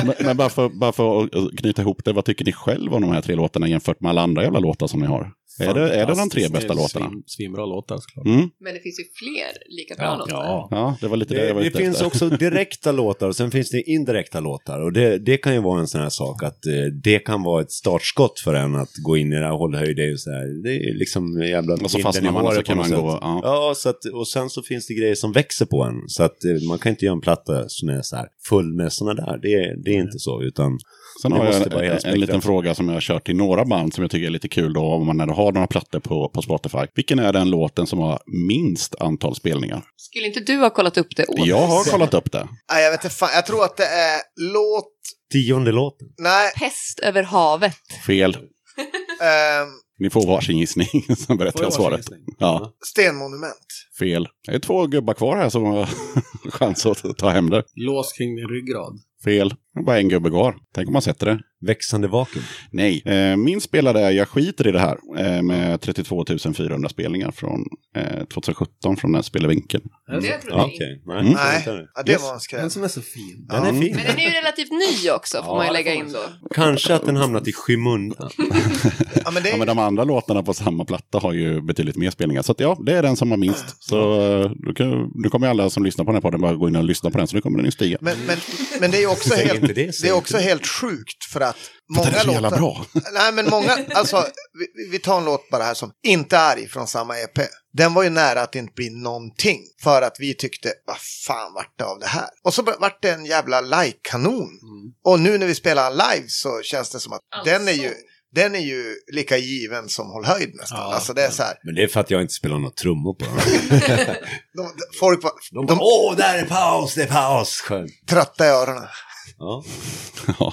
men, men bara, för, bara för att knyta ihop det, vad tycker ni själv om de här tre låtarna jämfört med alla andra jävla låtar som ni har? Är det, är det de tre bästa låtarna? Svin, svinbra låtar såklart. Mm. Men det finns ju fler lika bra låtar. Ja. Ja, det var lite det, jag Det, var det ute finns efter. också direkta [laughs] låtar och sen finns det indirekta låtar. Och det, det kan ju vara en sån här sak att eh, det kan vara ett startskott för en att gå in i det här hållhöjd. Det är ju så här, det är liksom jävla Och så fastnar i man och så kan man gå, ja. Ja, så att, och sen så finns det grejer som växer på en. Så att eh, man kan inte göra en platta som är så här full med såna där. Det, är- det är inte så, utan Sen har jag en, en liten fråga som jag har kört till några band som jag tycker är lite kul då, om man när du har några plattor på, på Spotify. Vilken är den låten som har minst antal spelningar? Skulle inte du ha kollat upp det åt Jag har kollat upp det. Nej, jag vet inte fan. Jag tror att det är låt... tionde låten. Nej, Pest över havet. Fel. [laughs] ehm, Ni får varsin gissning, [laughs] sen berättar jag svaret. Ja, stenmonument. fel. Det är två gubbar kvar här som har [laughs] chans att ta hem det. Lås kring din ryggrad. Fel. Det är bara en gubbe kvar. Tänk om man sätter det. Växande vakuum. Nej. Eh, min spelare är Jag skiter i det här. Eh, med 32 400 spelningar från eh, 2017 från den spelvinkeln. Det tror Ja, jag Okej, nej. Mm. Nej, ja, det Yes. var en skräll. Den som är så fin. Den är fin. Men den är ju relativt ny också, får Ja, man ju det lägga in då. Kanske att den hamnat i skymundan. Ja, men det Ja, är, men de andra låtarna på samma platta har ju betydligt mer spelningar. Så att, ja, det är den som har minst. Så eh, då, kan, nu kommer alla som lyssnar på den här podden bara gå in och lyssna på den. Så nu kommer den ju stiga. men, men, men det är också helt, det, det är också det. helt sjukt för att För många den är så jävla låtar... bra. [laughs] Nej, men många, alltså, vi, vi tar en låt bara här som Inte arg från samma EP. Den var ju nära att inte bli någonting. För att vi tyckte, vad fan vart det av det här? Och så vart det en jävla like-kanon. Och nu när vi spelar live så känns det som att den är ju... Den är ju lika given som Håll höjd nästan. Ja. alltså det är så här. Men det är för att jag inte spelar några trummor på den. [laughs] De, de, folk var De de, åh, där är paus, det är paus. Skönt. trötta i öronen. Ja. [laughs]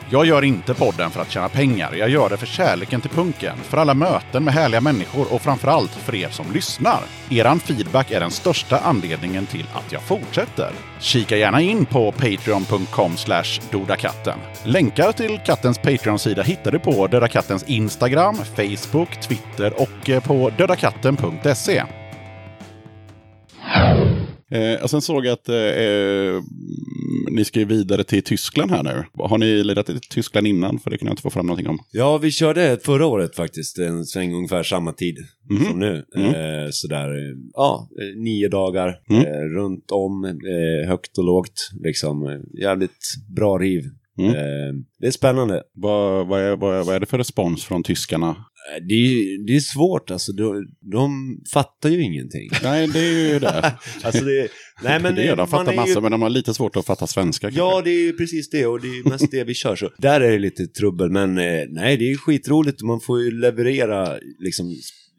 Jag gör inte podden för att tjäna pengar. Jag gör det för kärleken till punken, för alla möten med härliga människor och framförallt för er som lyssnar. Eran feedback är den största anledningen till att jag fortsätter. Kika gärna in på patreon.com dodakatten. Länkar till kattens Patreon-sida hittar du på Döda Kattens Instagram, Facebook, Twitter och eh, på dödakatten.se. Eh, och sen såg jag att eh, eh ni ska ju vidare till Tyskland här nu. Har ni lirat i Tyskland innan? För det kan jag inte få fram någonting om. Ja, vi körde förra året faktiskt, en sväng ungefär samma tid Mhm. som nu. Mm. Eh, sådär, ja, nio dagar Mm. eh, runt om, eh, högt och lågt, liksom. Eh, jävligt bra riv. Mm. Eh, det är spännande. Vad, vad, är, vad, är, vad är det för respons från tyskarna? Eh, Det är, det är svårt alltså, de, de fattar ju ingenting. [laughs] Nej, det är ju det. [laughs] Alltså det, nej men det är, de fattar massor, ju, men de har lite svårt att fatta svenska. kanske. Ja, det är ju precis det och det är mest det vi kör. Så där är det lite trubbel, men eh, nej, det är skitroligt och man får ju leverera liksom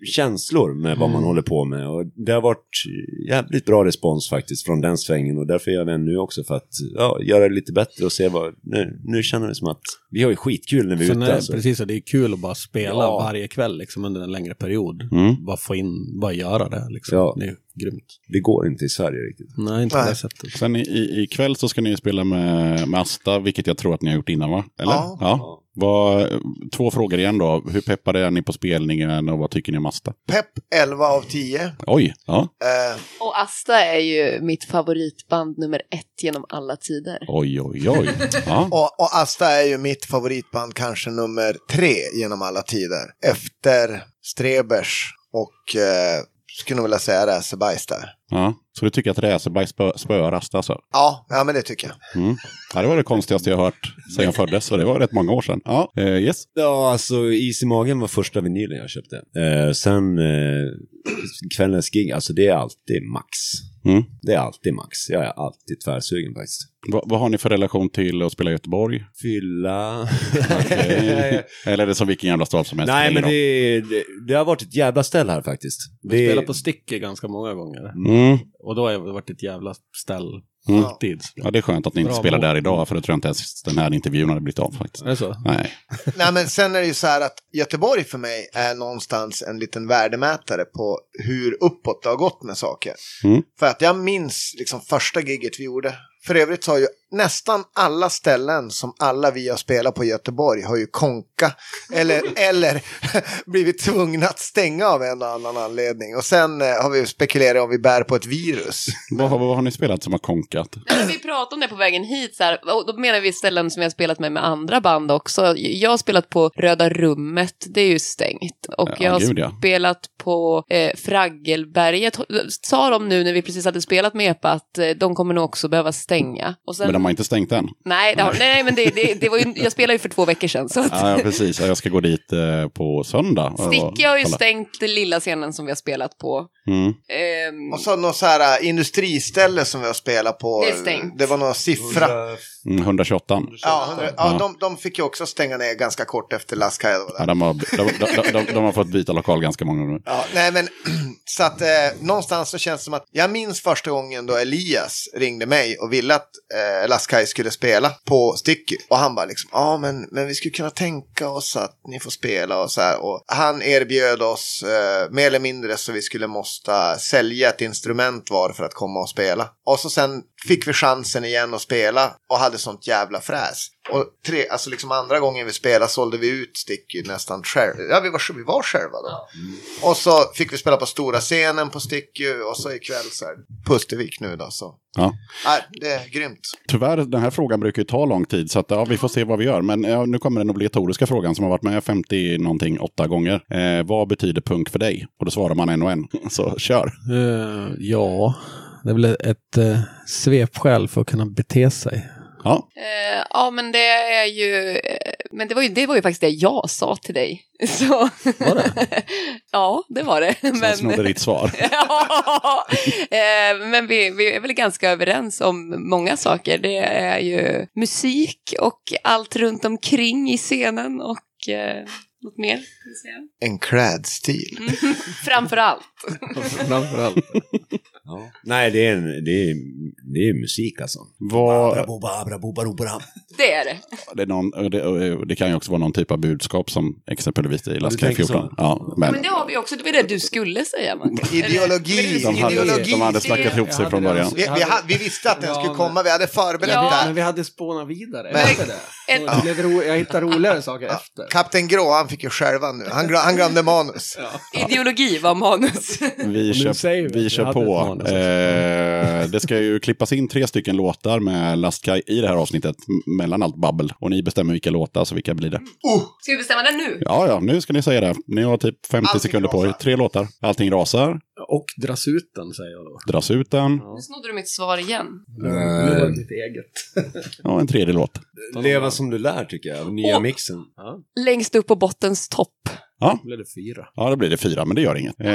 känslor med vad man Mm. håller på med. Och det har varit jävligt bra respons faktiskt från den svängen och därför gör jag den nu också för att ja, göra det lite bättre och se vad, nu, nu känner det som att vi har ju skitkul när vi är ute alltså. precis, det är kul att bara spela Ja. varje kväll liksom, under en längre period. Mm. Bara få in, bara göra det. Liksom. Ja. Det är grymt. Det går inte i Sverige riktigt. Nej, inte på det sättet. Sen i, i, ikväll så ska ni ju spela med, med Asta, vilket jag tror att ni har gjort innan va? Eller? Ja. Vad, två frågor igen då. Hur peppade är ni på spelningen och vad tycker ni om Asta? Pepp 11 av 10. Oj, ja. Eh, Och Asta är ju mitt favoritband nummer ett genom alla tider. Oj, oj, oj. Ja. [laughs] och, och Asta är ju mitt favoritband kanske nummer tre genom alla tider. Efter Strebers och eh, skulle nog vilja säga Räsebajs där. ja. Så du tycker att Räseberg spö, spöar Asta alltså? Ja, ja, men det tycker jag. Mm. Ja, det var det konstigaste jag hört sedan jag föddes, och det var rätt många år sedan. Ja, eh, yes. Ja, alltså Is i magen var första vinylen jag köpte. Eh, sen eh, kvällens gig, alltså det är alltid max. Mm. Det är alltid max. Jag är alltid tvärsugen faktiskt. Vad, vad har ni för relation till att spela i Göteborg? Fylla... [laughs] Eller är det som vilken jävla stad som helst? Nej, men det, det, det har varit ett jävla ställ här faktiskt. Vi Det, spelar på Sticky ganska många gånger. Mm. Och då har det varit ett jävla ställ. Mm. Alltid. Ja, det är skönt att ni inte Bra spelar mål. där idag, för då tror jag inte ens den här intervjun hade blivit av faktiskt. Är det så? Nej. [laughs] Nej, men sen är det ju så här att Göteborg för mig är någonstans en liten värdemätare på hur uppåt det har gått med saker. Mm. För att jag minns liksom första giget vi gjorde. För övrigt så har ju nästan alla ställen som alla vi har spelat på i Göteborg har ju konka. Eller, [laughs] eller [laughs] blivit tvungna att stänga av en och annan anledning. Och sen eh, har vi spekulerat om vi bär på ett virus. [laughs] Vad, har- vad har ni spelat som har konkat? Vi pratade om det på vägen hit, så här, och då menar vi ställen som vi har spelat med med andra band också. Jag har spelat på Röda Rummet, det är ju stängt. Och Ja, jag har gud, ja. spelat på eh, Fraggelberget. Sa de nu när vi precis hade spelat med EPA att eh, de kommer nog också behöva stänga. Och sen, Har inte stängt än? nej, det har, nej, men det, det, det var ju, jag spelade ju för två veckor sedan. Så att, Ja, ja precis. Ja, Jag ska gå dit eh, på söndag. Sticky har ju kolla. stängt den lilla scenen som vi har spelat på. Mm. Ehm, Och så något så här äh, industriställe som vi har spelat på. Det är stängt. Det var några siffra. Mm, 128. Ja, hundra- ja de, de fick ju också stänga ner ganska kort efter Laskaj. Ja, de, har, de, de, de, de har fått byta lokal ganska många gånger. Ja, nej men [clears throat] så att eh, någonstans så känns det som att jag minns första gången då Elias ringde mig och ville att eh, Laskaj skulle spela på Sticky. Och han bara liksom, ja men, men vi skulle kunna tänka oss att ni får spela och så här. Och han erbjöd oss eh, mer eller mindre så vi skulle måste sälja ett instrument var för att komma och spela. Och så sen fick vi chansen igen att spela och hade sånt jävla fräs. Och tre, alltså liksom andra gången vi spelade sålde vi ut Sticky nästan själv. Ja, vi var, vi var själva då. Och så fick vi spela på stora scenen på Sticky och så ikväll så här Pustervik nu då. Så. Ja. Nej, det är grymt. Tyvärr, den här frågan brukar ju ta lång tid, så att, ja, vi får se vad vi gör. Men ja, nu kommer den obligatoriska frågan som har varit med 50 någonting, åtta gånger. Eh, vad betyder punk för dig? Och då svarar man en och en. [laughs] Så kör. Eh, ja, det är väl ett uh, svepskäl för att kunna bete sig. Ja, Eh, ja, men det är ju... eh, Men det var ju, det var ju faktiskt det jag sa till dig. [laughs] Så... Var det? [laughs] ja, det var det. så Men, snodde ditt svar. [laughs] ja, eh, men vi, vi är väl ganska överens om många saker. Det är ju musik och allt runt omkring i scenen och eh, något mer. En klädstil. [laughs] Framför allt. [laughs] Framförallt. Ja. Nej, det är, en, det, är, det är musik alltså. Vad, Det är det. det, är någon, det, det kan ju också vara någon typ av budskap som exempelvis i Last tänker 14. så. Ja, men Men det har vi också. Det var det du skulle säga. [laughs] Ideologi. de hade, ideologi. de hade snackat ihop sig från början. Vi, vi, ha, vi visste att den Ja, skulle komma, vi hade förberett Ja. det. Men vi hade spånat vidare Men- efter det. En- blev ro- jag hittade roligare saker efter. Kapten Grå, han fick ju själva nu. Han, han glömde manus. Ideologi var manus. Vi kör, vi vi kör hade på. Eh, det ska ju klippas in tre stycken låtar med Lastkaj i det här avsnittet, mellan allt babbel. Och ni bestämmer vilka låtar, så vilka blir det? Ska vi bestämma det nu? Ja, ja, nu ska ni säga det. Ni har typ 50 Allting sekunder på er. rasar. Tre låtar. Allting rasar. Och dras ut den, säger jag då. Dras ut den. Nu snodde du mitt svar igen. Nu var det mitt eget. Ja, en tredje låt. Leva som du lär tycker jag, nya Åh. mixen. Längst upp på bottens topp. Ja, Då blev det fyra. ja då blir det fyra, men det gör inget. Eh,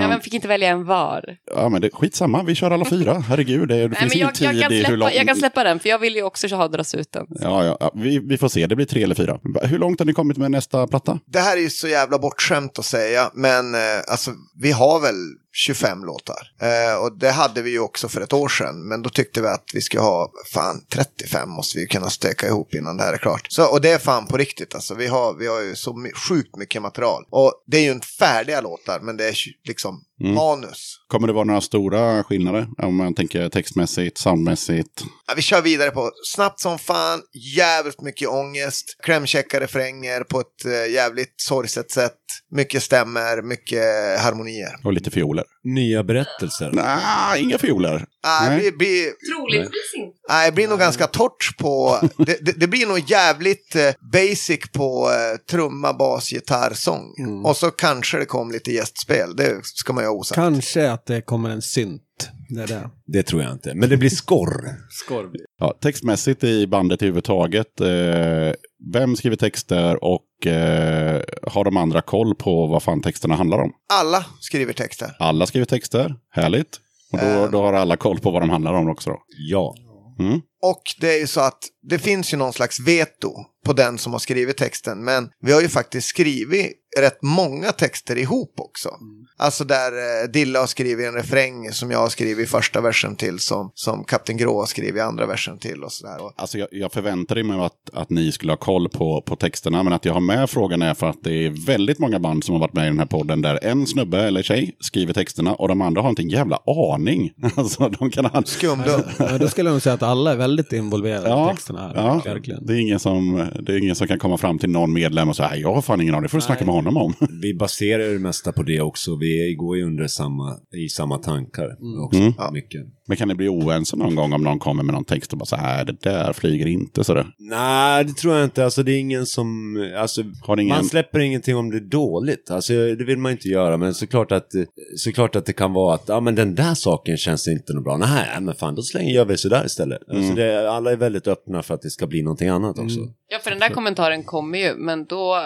Ja, men fick inte välja en var. ja, men det, skitsamma, vi kör alla fyra. Herregud, det, det Nej, finns men ingen jag, tid jag, kan släppa, långt... jag kan släppa den, för jag vill ju också ha dras ut den. Ja, ja, ja vi, vi får se, det blir tre eller fyra. Hur långt har ni kommit med nästa platta? Det här är ju så jävla bortskämt att säga, men eh, alltså, vi har väl 25 låtar. Eh, och det hade vi ju också för ett år sedan, men då tyckte vi att vi ska ha, fan 35 måste vi ju kunna stöka ihop innan det här är klart. Så, och det är fan på riktigt alltså, vi har, vi har ju så sjukt mycket material. Och det är ju inte färdiga låtar, men det är liksom Mm. manus. Kommer det vara några stora skillnader? Om man tänker textmässigt, soundmässigt? Ja, vi kör vidare på snabbt som fan, jävligt mycket ångest, klämkäcka refränger på ett eh, jävligt sorgset sätt, mycket stämmer, mycket harmonier. Och lite fioler? Nya berättelser. Nej, inga fioler. Nej. det, blir, Troligtvis inte. nej, det blir nog ganska torrt på... Det, det, det blir nog jävligt eh, basic på eh, trumma, bas, gitarr, sång. Mm. Och så kanske det kom lite gästspel, det ska man ju ha osagt. Kanske att det kommer en synt. Det är det. Tror jag inte. Men det blir skorr. Skorv. Ja, textmässigt i bandet överhuvudtaget. Eh, vem skriver texter och eh, har de andra koll på vad fan texterna handlar om? Alla skriver texter. Alla skriver texter, härligt. Och då, Eh. då har alla koll på vad de handlar om också då. Ja. Mm. Och det är ju så att det finns ju någon slags veto på den som har skrivit texten. Men vi har ju faktiskt skrivit rätt många texter ihop också. Alltså där eh, Dilla har skrivit en refräng som jag har skrivit i första versen till. Som, som Kapten Grå har skrivit i andra versen till och sådär. Alltså jag, jag förväntade mig att, att ni skulle ha koll på, på texterna, men att jag har med frågan är för att det är väldigt många band som har varit med i den här podden där en snubbe eller tjej skriver texterna och de andra har inte en jävla aning. [laughs] Alltså de kan ha... Skumdum. Ja, då skulle jag nog säga att alla är väldigt involverade i Ja, texterna här. ja. Verkligen. Det, är ingen som, det är ingen som kan komma fram till någon medlem och säga jag har fan ingen aning, det får du snacka med honom om. [laughs] Vi baserar det mesta på det också. Vi går ju under samma, i samma tankar också. Mm. Ja. Mycket. Men kan ni bli oense någon gång om någon kommer med någon text och bara så här, det där flyger inte sådär. Nej, det tror jag inte. Alltså det är ingen som... Alltså, ingen... Man släpper ingenting om det är dåligt. Alltså, det vill man inte göra. Men såklart att, såklart att det kan vara att ja, men den där saken känns inte något bra. Nej, men fan, då slänger gör vi sådär istället. Alltså, Mm. det, alla är väldigt öppna för att det ska bli någonting annat också. Ja, för den där kommentaren kommer ju, men då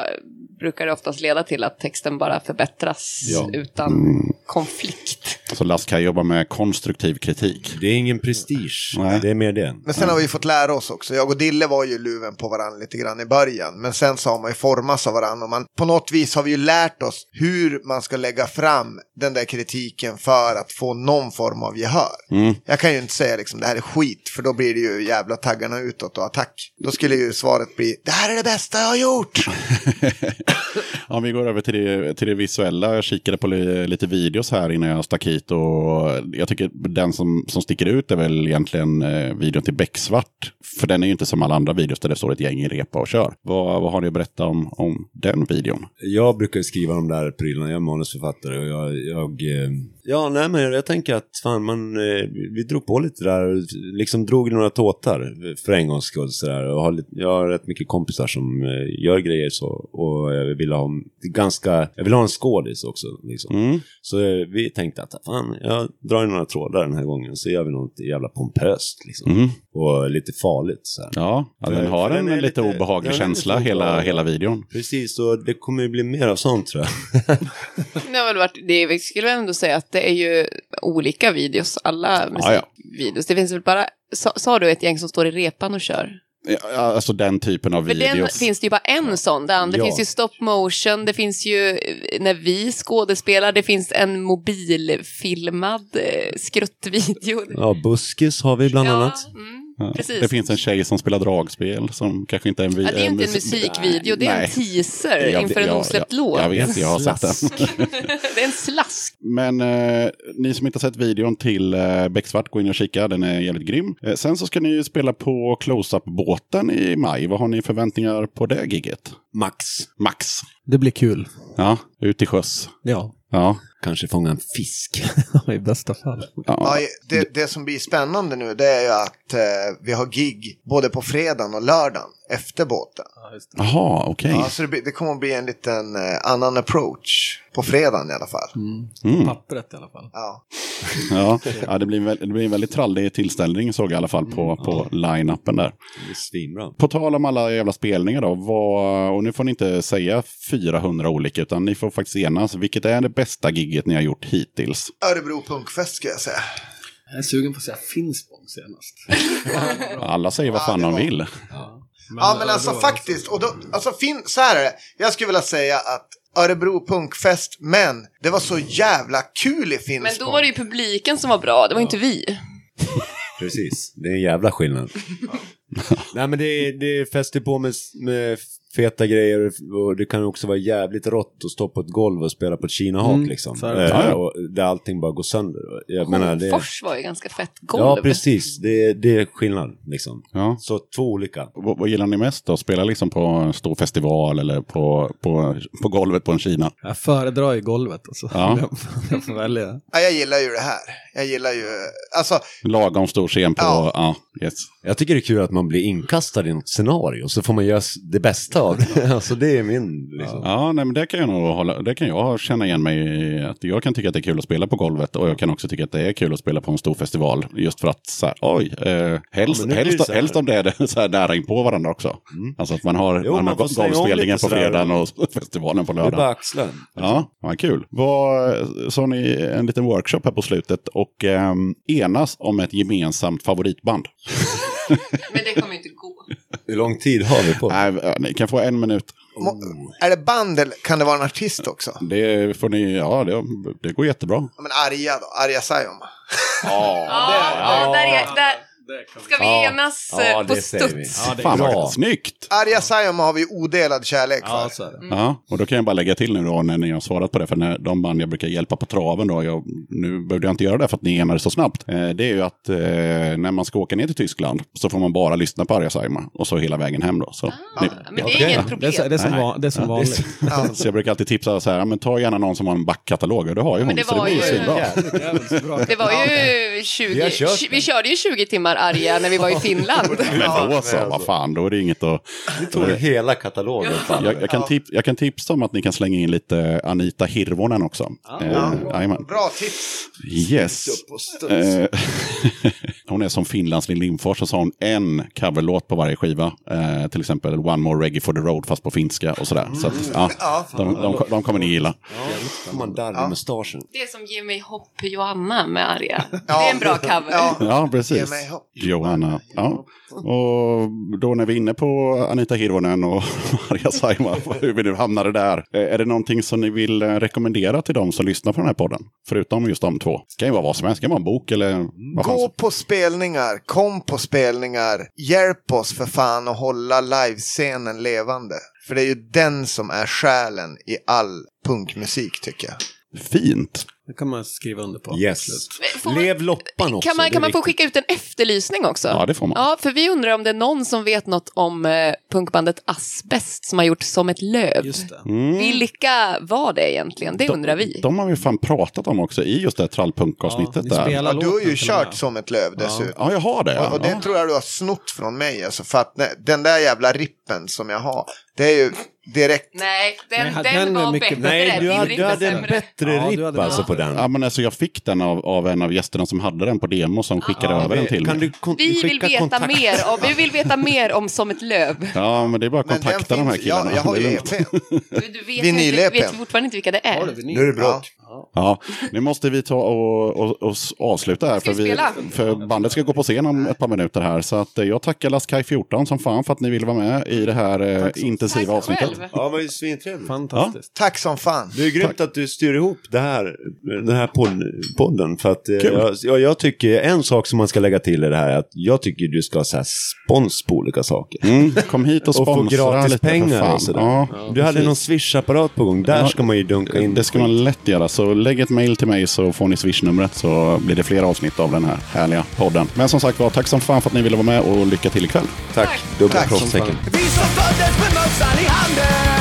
brukar det oftast leda till att texten bara förbättras Ja. utan Mm. konflikt. Så Lass kan jobba med konstruktiv kritik. Det är ingen prestige. Nej. Det är mer det. Men sen har vi ju fått lära oss också. Jag och Dille var ju luven på varandra lite grann i början. Men sen så har man ju formats av varandra. Och man, på något vis har vi ju lärt oss hur man ska lägga fram den där kritiken för att få någon form av gehör. Mm. Jag kan ju inte säga liksom det här är skit. För då blir det ju jävla taggarna utåt och attack. Då skulle ju svaret bli det här är det bästa jag har gjort. [laughs] Om vi går över till det, till det visuella. Jag kikade på li, lite videos här innan jag stack hit. Och jag tycker den som, som sticker ut är väl egentligen eh, videon till Becksvart. För den är ju inte som alla andra videos där det står ett gäng i repa och kör. Vad, vad har ni att berätta om, om den videon? Jag brukar ju skriva de där prylarna, jag är manusförfattare och jag, jag eh, Ja, nej men jag tänker att fan man, eh, vi drog på lite där och liksom drog några tåtar för en gångs skull sådär. Och har, lite- jag har rätt mycket kompisar som eh, gör grejer så och jag vill ha ganska, jag vill ha en skådis också liksom. Mm. Så eh, vi tänkte att fan, jag drar in några trådar den här gången så gör vi något jävla pompöst liksom. Mm. Och lite farligt så här. Ja, ja, den har en, den lite lite- obehaglig den lite känsla obehaglig. hela, hela videon. Precis, och det kommer ju bli mer av sånt tror jag. [laughs] Det har väl varit, det, vi skulle ändå säga att det är ju olika videos, alla musikvideos. Det finns väl bara, sa, sa du ett gäng som står i repan och kör? Ja, alltså den typen av För den videos. finns det ju bara en sån. Det andra Ja. finns ju stop motion, det finns ju eh, när vi skådespelar, det finns en mobilfilmad eh, skruttvideo. Ja, Buskis har vi bland annat. Ja, mm. Ja. precis. Det finns en tjej som spelar dragspel som kanske inte är en... Ja, det är inte en mus- musikvideo, det är Nej. en teaser Jag- inför en jag- osläppt jag- låt. Jag vet, jag har sett den. [laughs] det är en slask. Men eh, ni som inte har sett videon till eh, Becksvart, gå in och kika. Den är jävligt grym. Eh, sen så ska ni ju spela på Close-Up-båten i maj. Vad har ni förväntningar på det giget? Max. Max. Det blir kul. Ja, ut till sjöss. Ja, Ja. Kanske fånga en fisk. [laughs] i bästa fall. ja. Ja, det, det som blir spännande nu det är ju att eh, vi har gig både på fredagen och lördagen efter båten. Jaha, okej. Ja, så det, det kommer att bli en liten eh, annan approach på fredagen i alla fall. Mm. Pappret i alla fall. Ja. [laughs] Ja, ja det, blir en, det blir en väldigt trallig tillställning såg jag i alla fall på, på line-upen där. På tal om alla jävla spelningar då, vad, och nu får ni inte säga 400 olika utan ni får faktiskt enas. Vilket är det bästa gigget ni har gjort hittills? Örebro Punkfest ska jag säga. Jag är sugen på att säga Finspång senast. [laughs] Alla säger vad Ja, fan det de vill. Ja, men alltså faktiskt. Och då, alltså, fin, så här är det. Jag skulle vilja säga att Örebro Punkfest, men det var så jävla kul i Finspång. Men då var det ju publiken som var bra, det var inte vi. [laughs] Precis, det är en jävla skillnad. Nej men det är, det fäster på med, med feta grejer och det kan också vara jävligt rått att stå på ett golv och spela på ett kinahak Mm, liksom. ja. och där allting bara går sönder. Jag menar, det, Hofors var ju ganska fett golv. ja precis, det, det är skillnad liksom. Ja. Så två olika. Vad, vad gillar ni mest då? Spela liksom på en stor festival eller på, på, på golvet på en Kina? Jag föredrar ju golvet alltså. Ja. [laughs] Jag, jag får välja. Ja, jag gillar ju det här. Jag gillar ju, alltså, Lagom stor scen på... Ja. Ja, yes. Jag tycker det är kul att man blir inkastad i något scenario så får man göra det bästa av [laughs] det. alltså det är min liksom. Ja, nej, men det kan jag nog hålla, det kan jag känna igen mig i. Att jag kan tycka att det är kul att spela på golvet och jag kan också tycka att det är kul att spela på en stor festival. Just för att, så här, oj, eh, helst, det helst, så här. helst om det är det så här nära in på varandra också. Alltså att man har, Jo, man man har golfspelningen på fredagen och [laughs] festivalen på Det är lördagen. axlar. Ja, vad kul. Vad, så har ni en liten workshop här på slutet och ehm, enas om ett gemensamt favoritband. [laughs] Men det kommer inte gå. [laughs] Hur lång tid har vi på? Nej, ja, ni kan få en minut. må, är det band eller kan det vara en artist också? Det får ni, ja det, det går jättebra. Ja, men Arja då, Arja Saijonmaa. Ja, där är, där. Ska vi Ja. enas Ja, eh, på det säger vi. studs? Ja, det är Fan vad snyggt! Arja Saijonmaa har vi odelad kärlek för. Ja, så är det. Ja, och då kan jag bara lägga till nu då när ni har svarat på det, för när de band jag brukar hjälpa på traven då, jag, nu behövde jag inte göra det för att ni enade så snabbt, eh, det är ju att eh, när man ska åka ner till Tyskland så får man bara lyssna på Arja Saijonmaa och så hela vägen hem då. Så, ni, Men det är inget Det är, problem. det är som, Nej. van, det är som vanligt. [laughs] så jag brukar alltid tipsa så här, ja, men ta gärna någon som har en backkatalog, och det har ju hon, Men det så det var blir ju svinbra. Det var ju 20, Vi har kört tj- vi körde ju 20 timmar arga när vi var i Finland. [laughs] Men då så, vad fan, då är det inget att... Vi tog hela katalogen. Jag, jag, kan tip, jag kan tipsa om att ni kan slänga in lite Anita Hirvonen också. Eh, jajamän. Bra tips. Yes. Eh, [laughs] hon är som Finlands Lill Lindfors och så har hon en coverlåt på varje skiva. Eh, till exempel One More Reggae for the Road fast på finska och sådär. Så att, ja, Ja. de, de, de kommer ni gilla. Man mustaschen. Det är som Ge mig hopp Johanna med arga. Det är en bra cover. Ja. Ja, Ge precis. Johanna. Ja. Och då när vi är inne på Anita Hirvonen och [laughs] Arja Saijonmaa, [laughs] hur vi nu hamnade där. eh, Är det någonting som ni vill eh, rekommendera till de som lyssnar på den här podden? Förutom just de två. Det kan ju vara vad som helst. Det kan vara en bok eller vad Gå på spelningar, kom på spelningar, hjälp oss för fan att hålla livescenen levande. För det är ju den som är själen i all punkmusik tycker jag. Fint. Det kan man skriva under på. Yes. Man- Lev loppan också. Kan man, kan man få skicka ut en efterlysning också? Ja, det får man. Ja, för vi undrar om det är någon som vet något om eh, punkbandet Asbest som har gjort Som ett löv. Just det. Mm. Vilka var det egentligen? Det undrar vi. De har vi fan pratat om också i just det här Ja, trallpunk-avsnittet där. spelar Ja, du har ju kört som ett löv dessutom. Ja, jag har det. Och, och det ja. tror jag du har snott från mig. Alltså, för att nej, den där jävla rippen som jag har, det är ju direkt... Nej, den, Nej, den, den var mycket- bättre. Nej, du hade, du hade en bättre Ja, ripp hade- alltså på den. Ja, men alltså jag fick den av, av en av gästerna som hade den på demo som skickade över den till Kan mig. du Vi vill veta kontakt? mer om, vi vill veta mer om Som ett löv. [laughs] Ja, men det är bara att Men kontakta de här killarna. ja, jag har ju. EPn. Du, du vet, vet fortfarande inte vilka det är. Har du vinyl? Nu är det brått. Ja, nu måste vi ta och, och, och avsluta här. För, vi för bandet ska gå på scen om ett par minuter här. Så att, eh, jag tackar Laskaj 14 som fan för att ni ville vara med i det här eh, intensiva Tack avsnittet. själv. Ja, det var ju svintrevligt. Fantastiskt. Tack som fan. Det är grymt att du styr ihop det här, den här podd, podden. För att eh, jag, jag, tycker, en sak som man ska lägga till i det här är att jag tycker du ska ha så här spons på olika saker. Mm, kom hit och Och få sponsra gratis lite för pengar fan. och sådär. Ja, du hade precis. någon swish-apparat på gång. Där Ja, ska man ju dunka in. Det ska man lätt göra. Så lägg ett mail till mig så får ni swishnumret så blir det fler avsnitt av den här härliga podden. Men som sagt var, tack som fan för att ni ville vara med och lycka till ikväll. Tack. Dubbla Tack. proffstecken. Vi som föddes med mössan i handen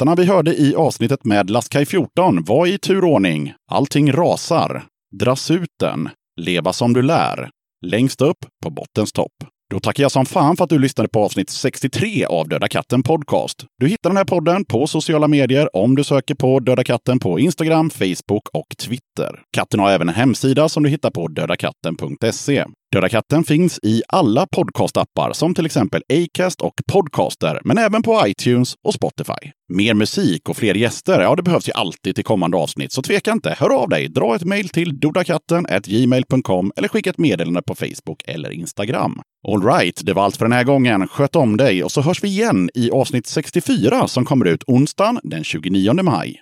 Låtarna vi hörde i avsnittet med Laskaj 14 var i turordning Allting rasar, Dras ut den, Leva som du lär, Längst upp på bottens topp. Då tackar jag som fan för att du lyssnade på avsnitt 63 av Döda katten Podcast. Du hittar den här podden på sociala medier om du söker på Döda katten på Instagram, Facebook och Twitter. Katten har även en hemsida som du hittar på dödakatten.se. Döda katten finns i alla podcastappar som till exempel Acast och Podcaster, men även på iTunes och Spotify. Mer musik och fler gäster, ja det behövs ju alltid till kommande avsnitt, så tveka inte. Hör av dig, dra ett mejl till dodakatten@gmail.com eller skicka ett meddelande på Facebook eller Instagram. Alright, det var allt för den här gången. Sköt om dig och så hörs vi igen i avsnitt 64 som kommer ut onsdagen den 29 maj.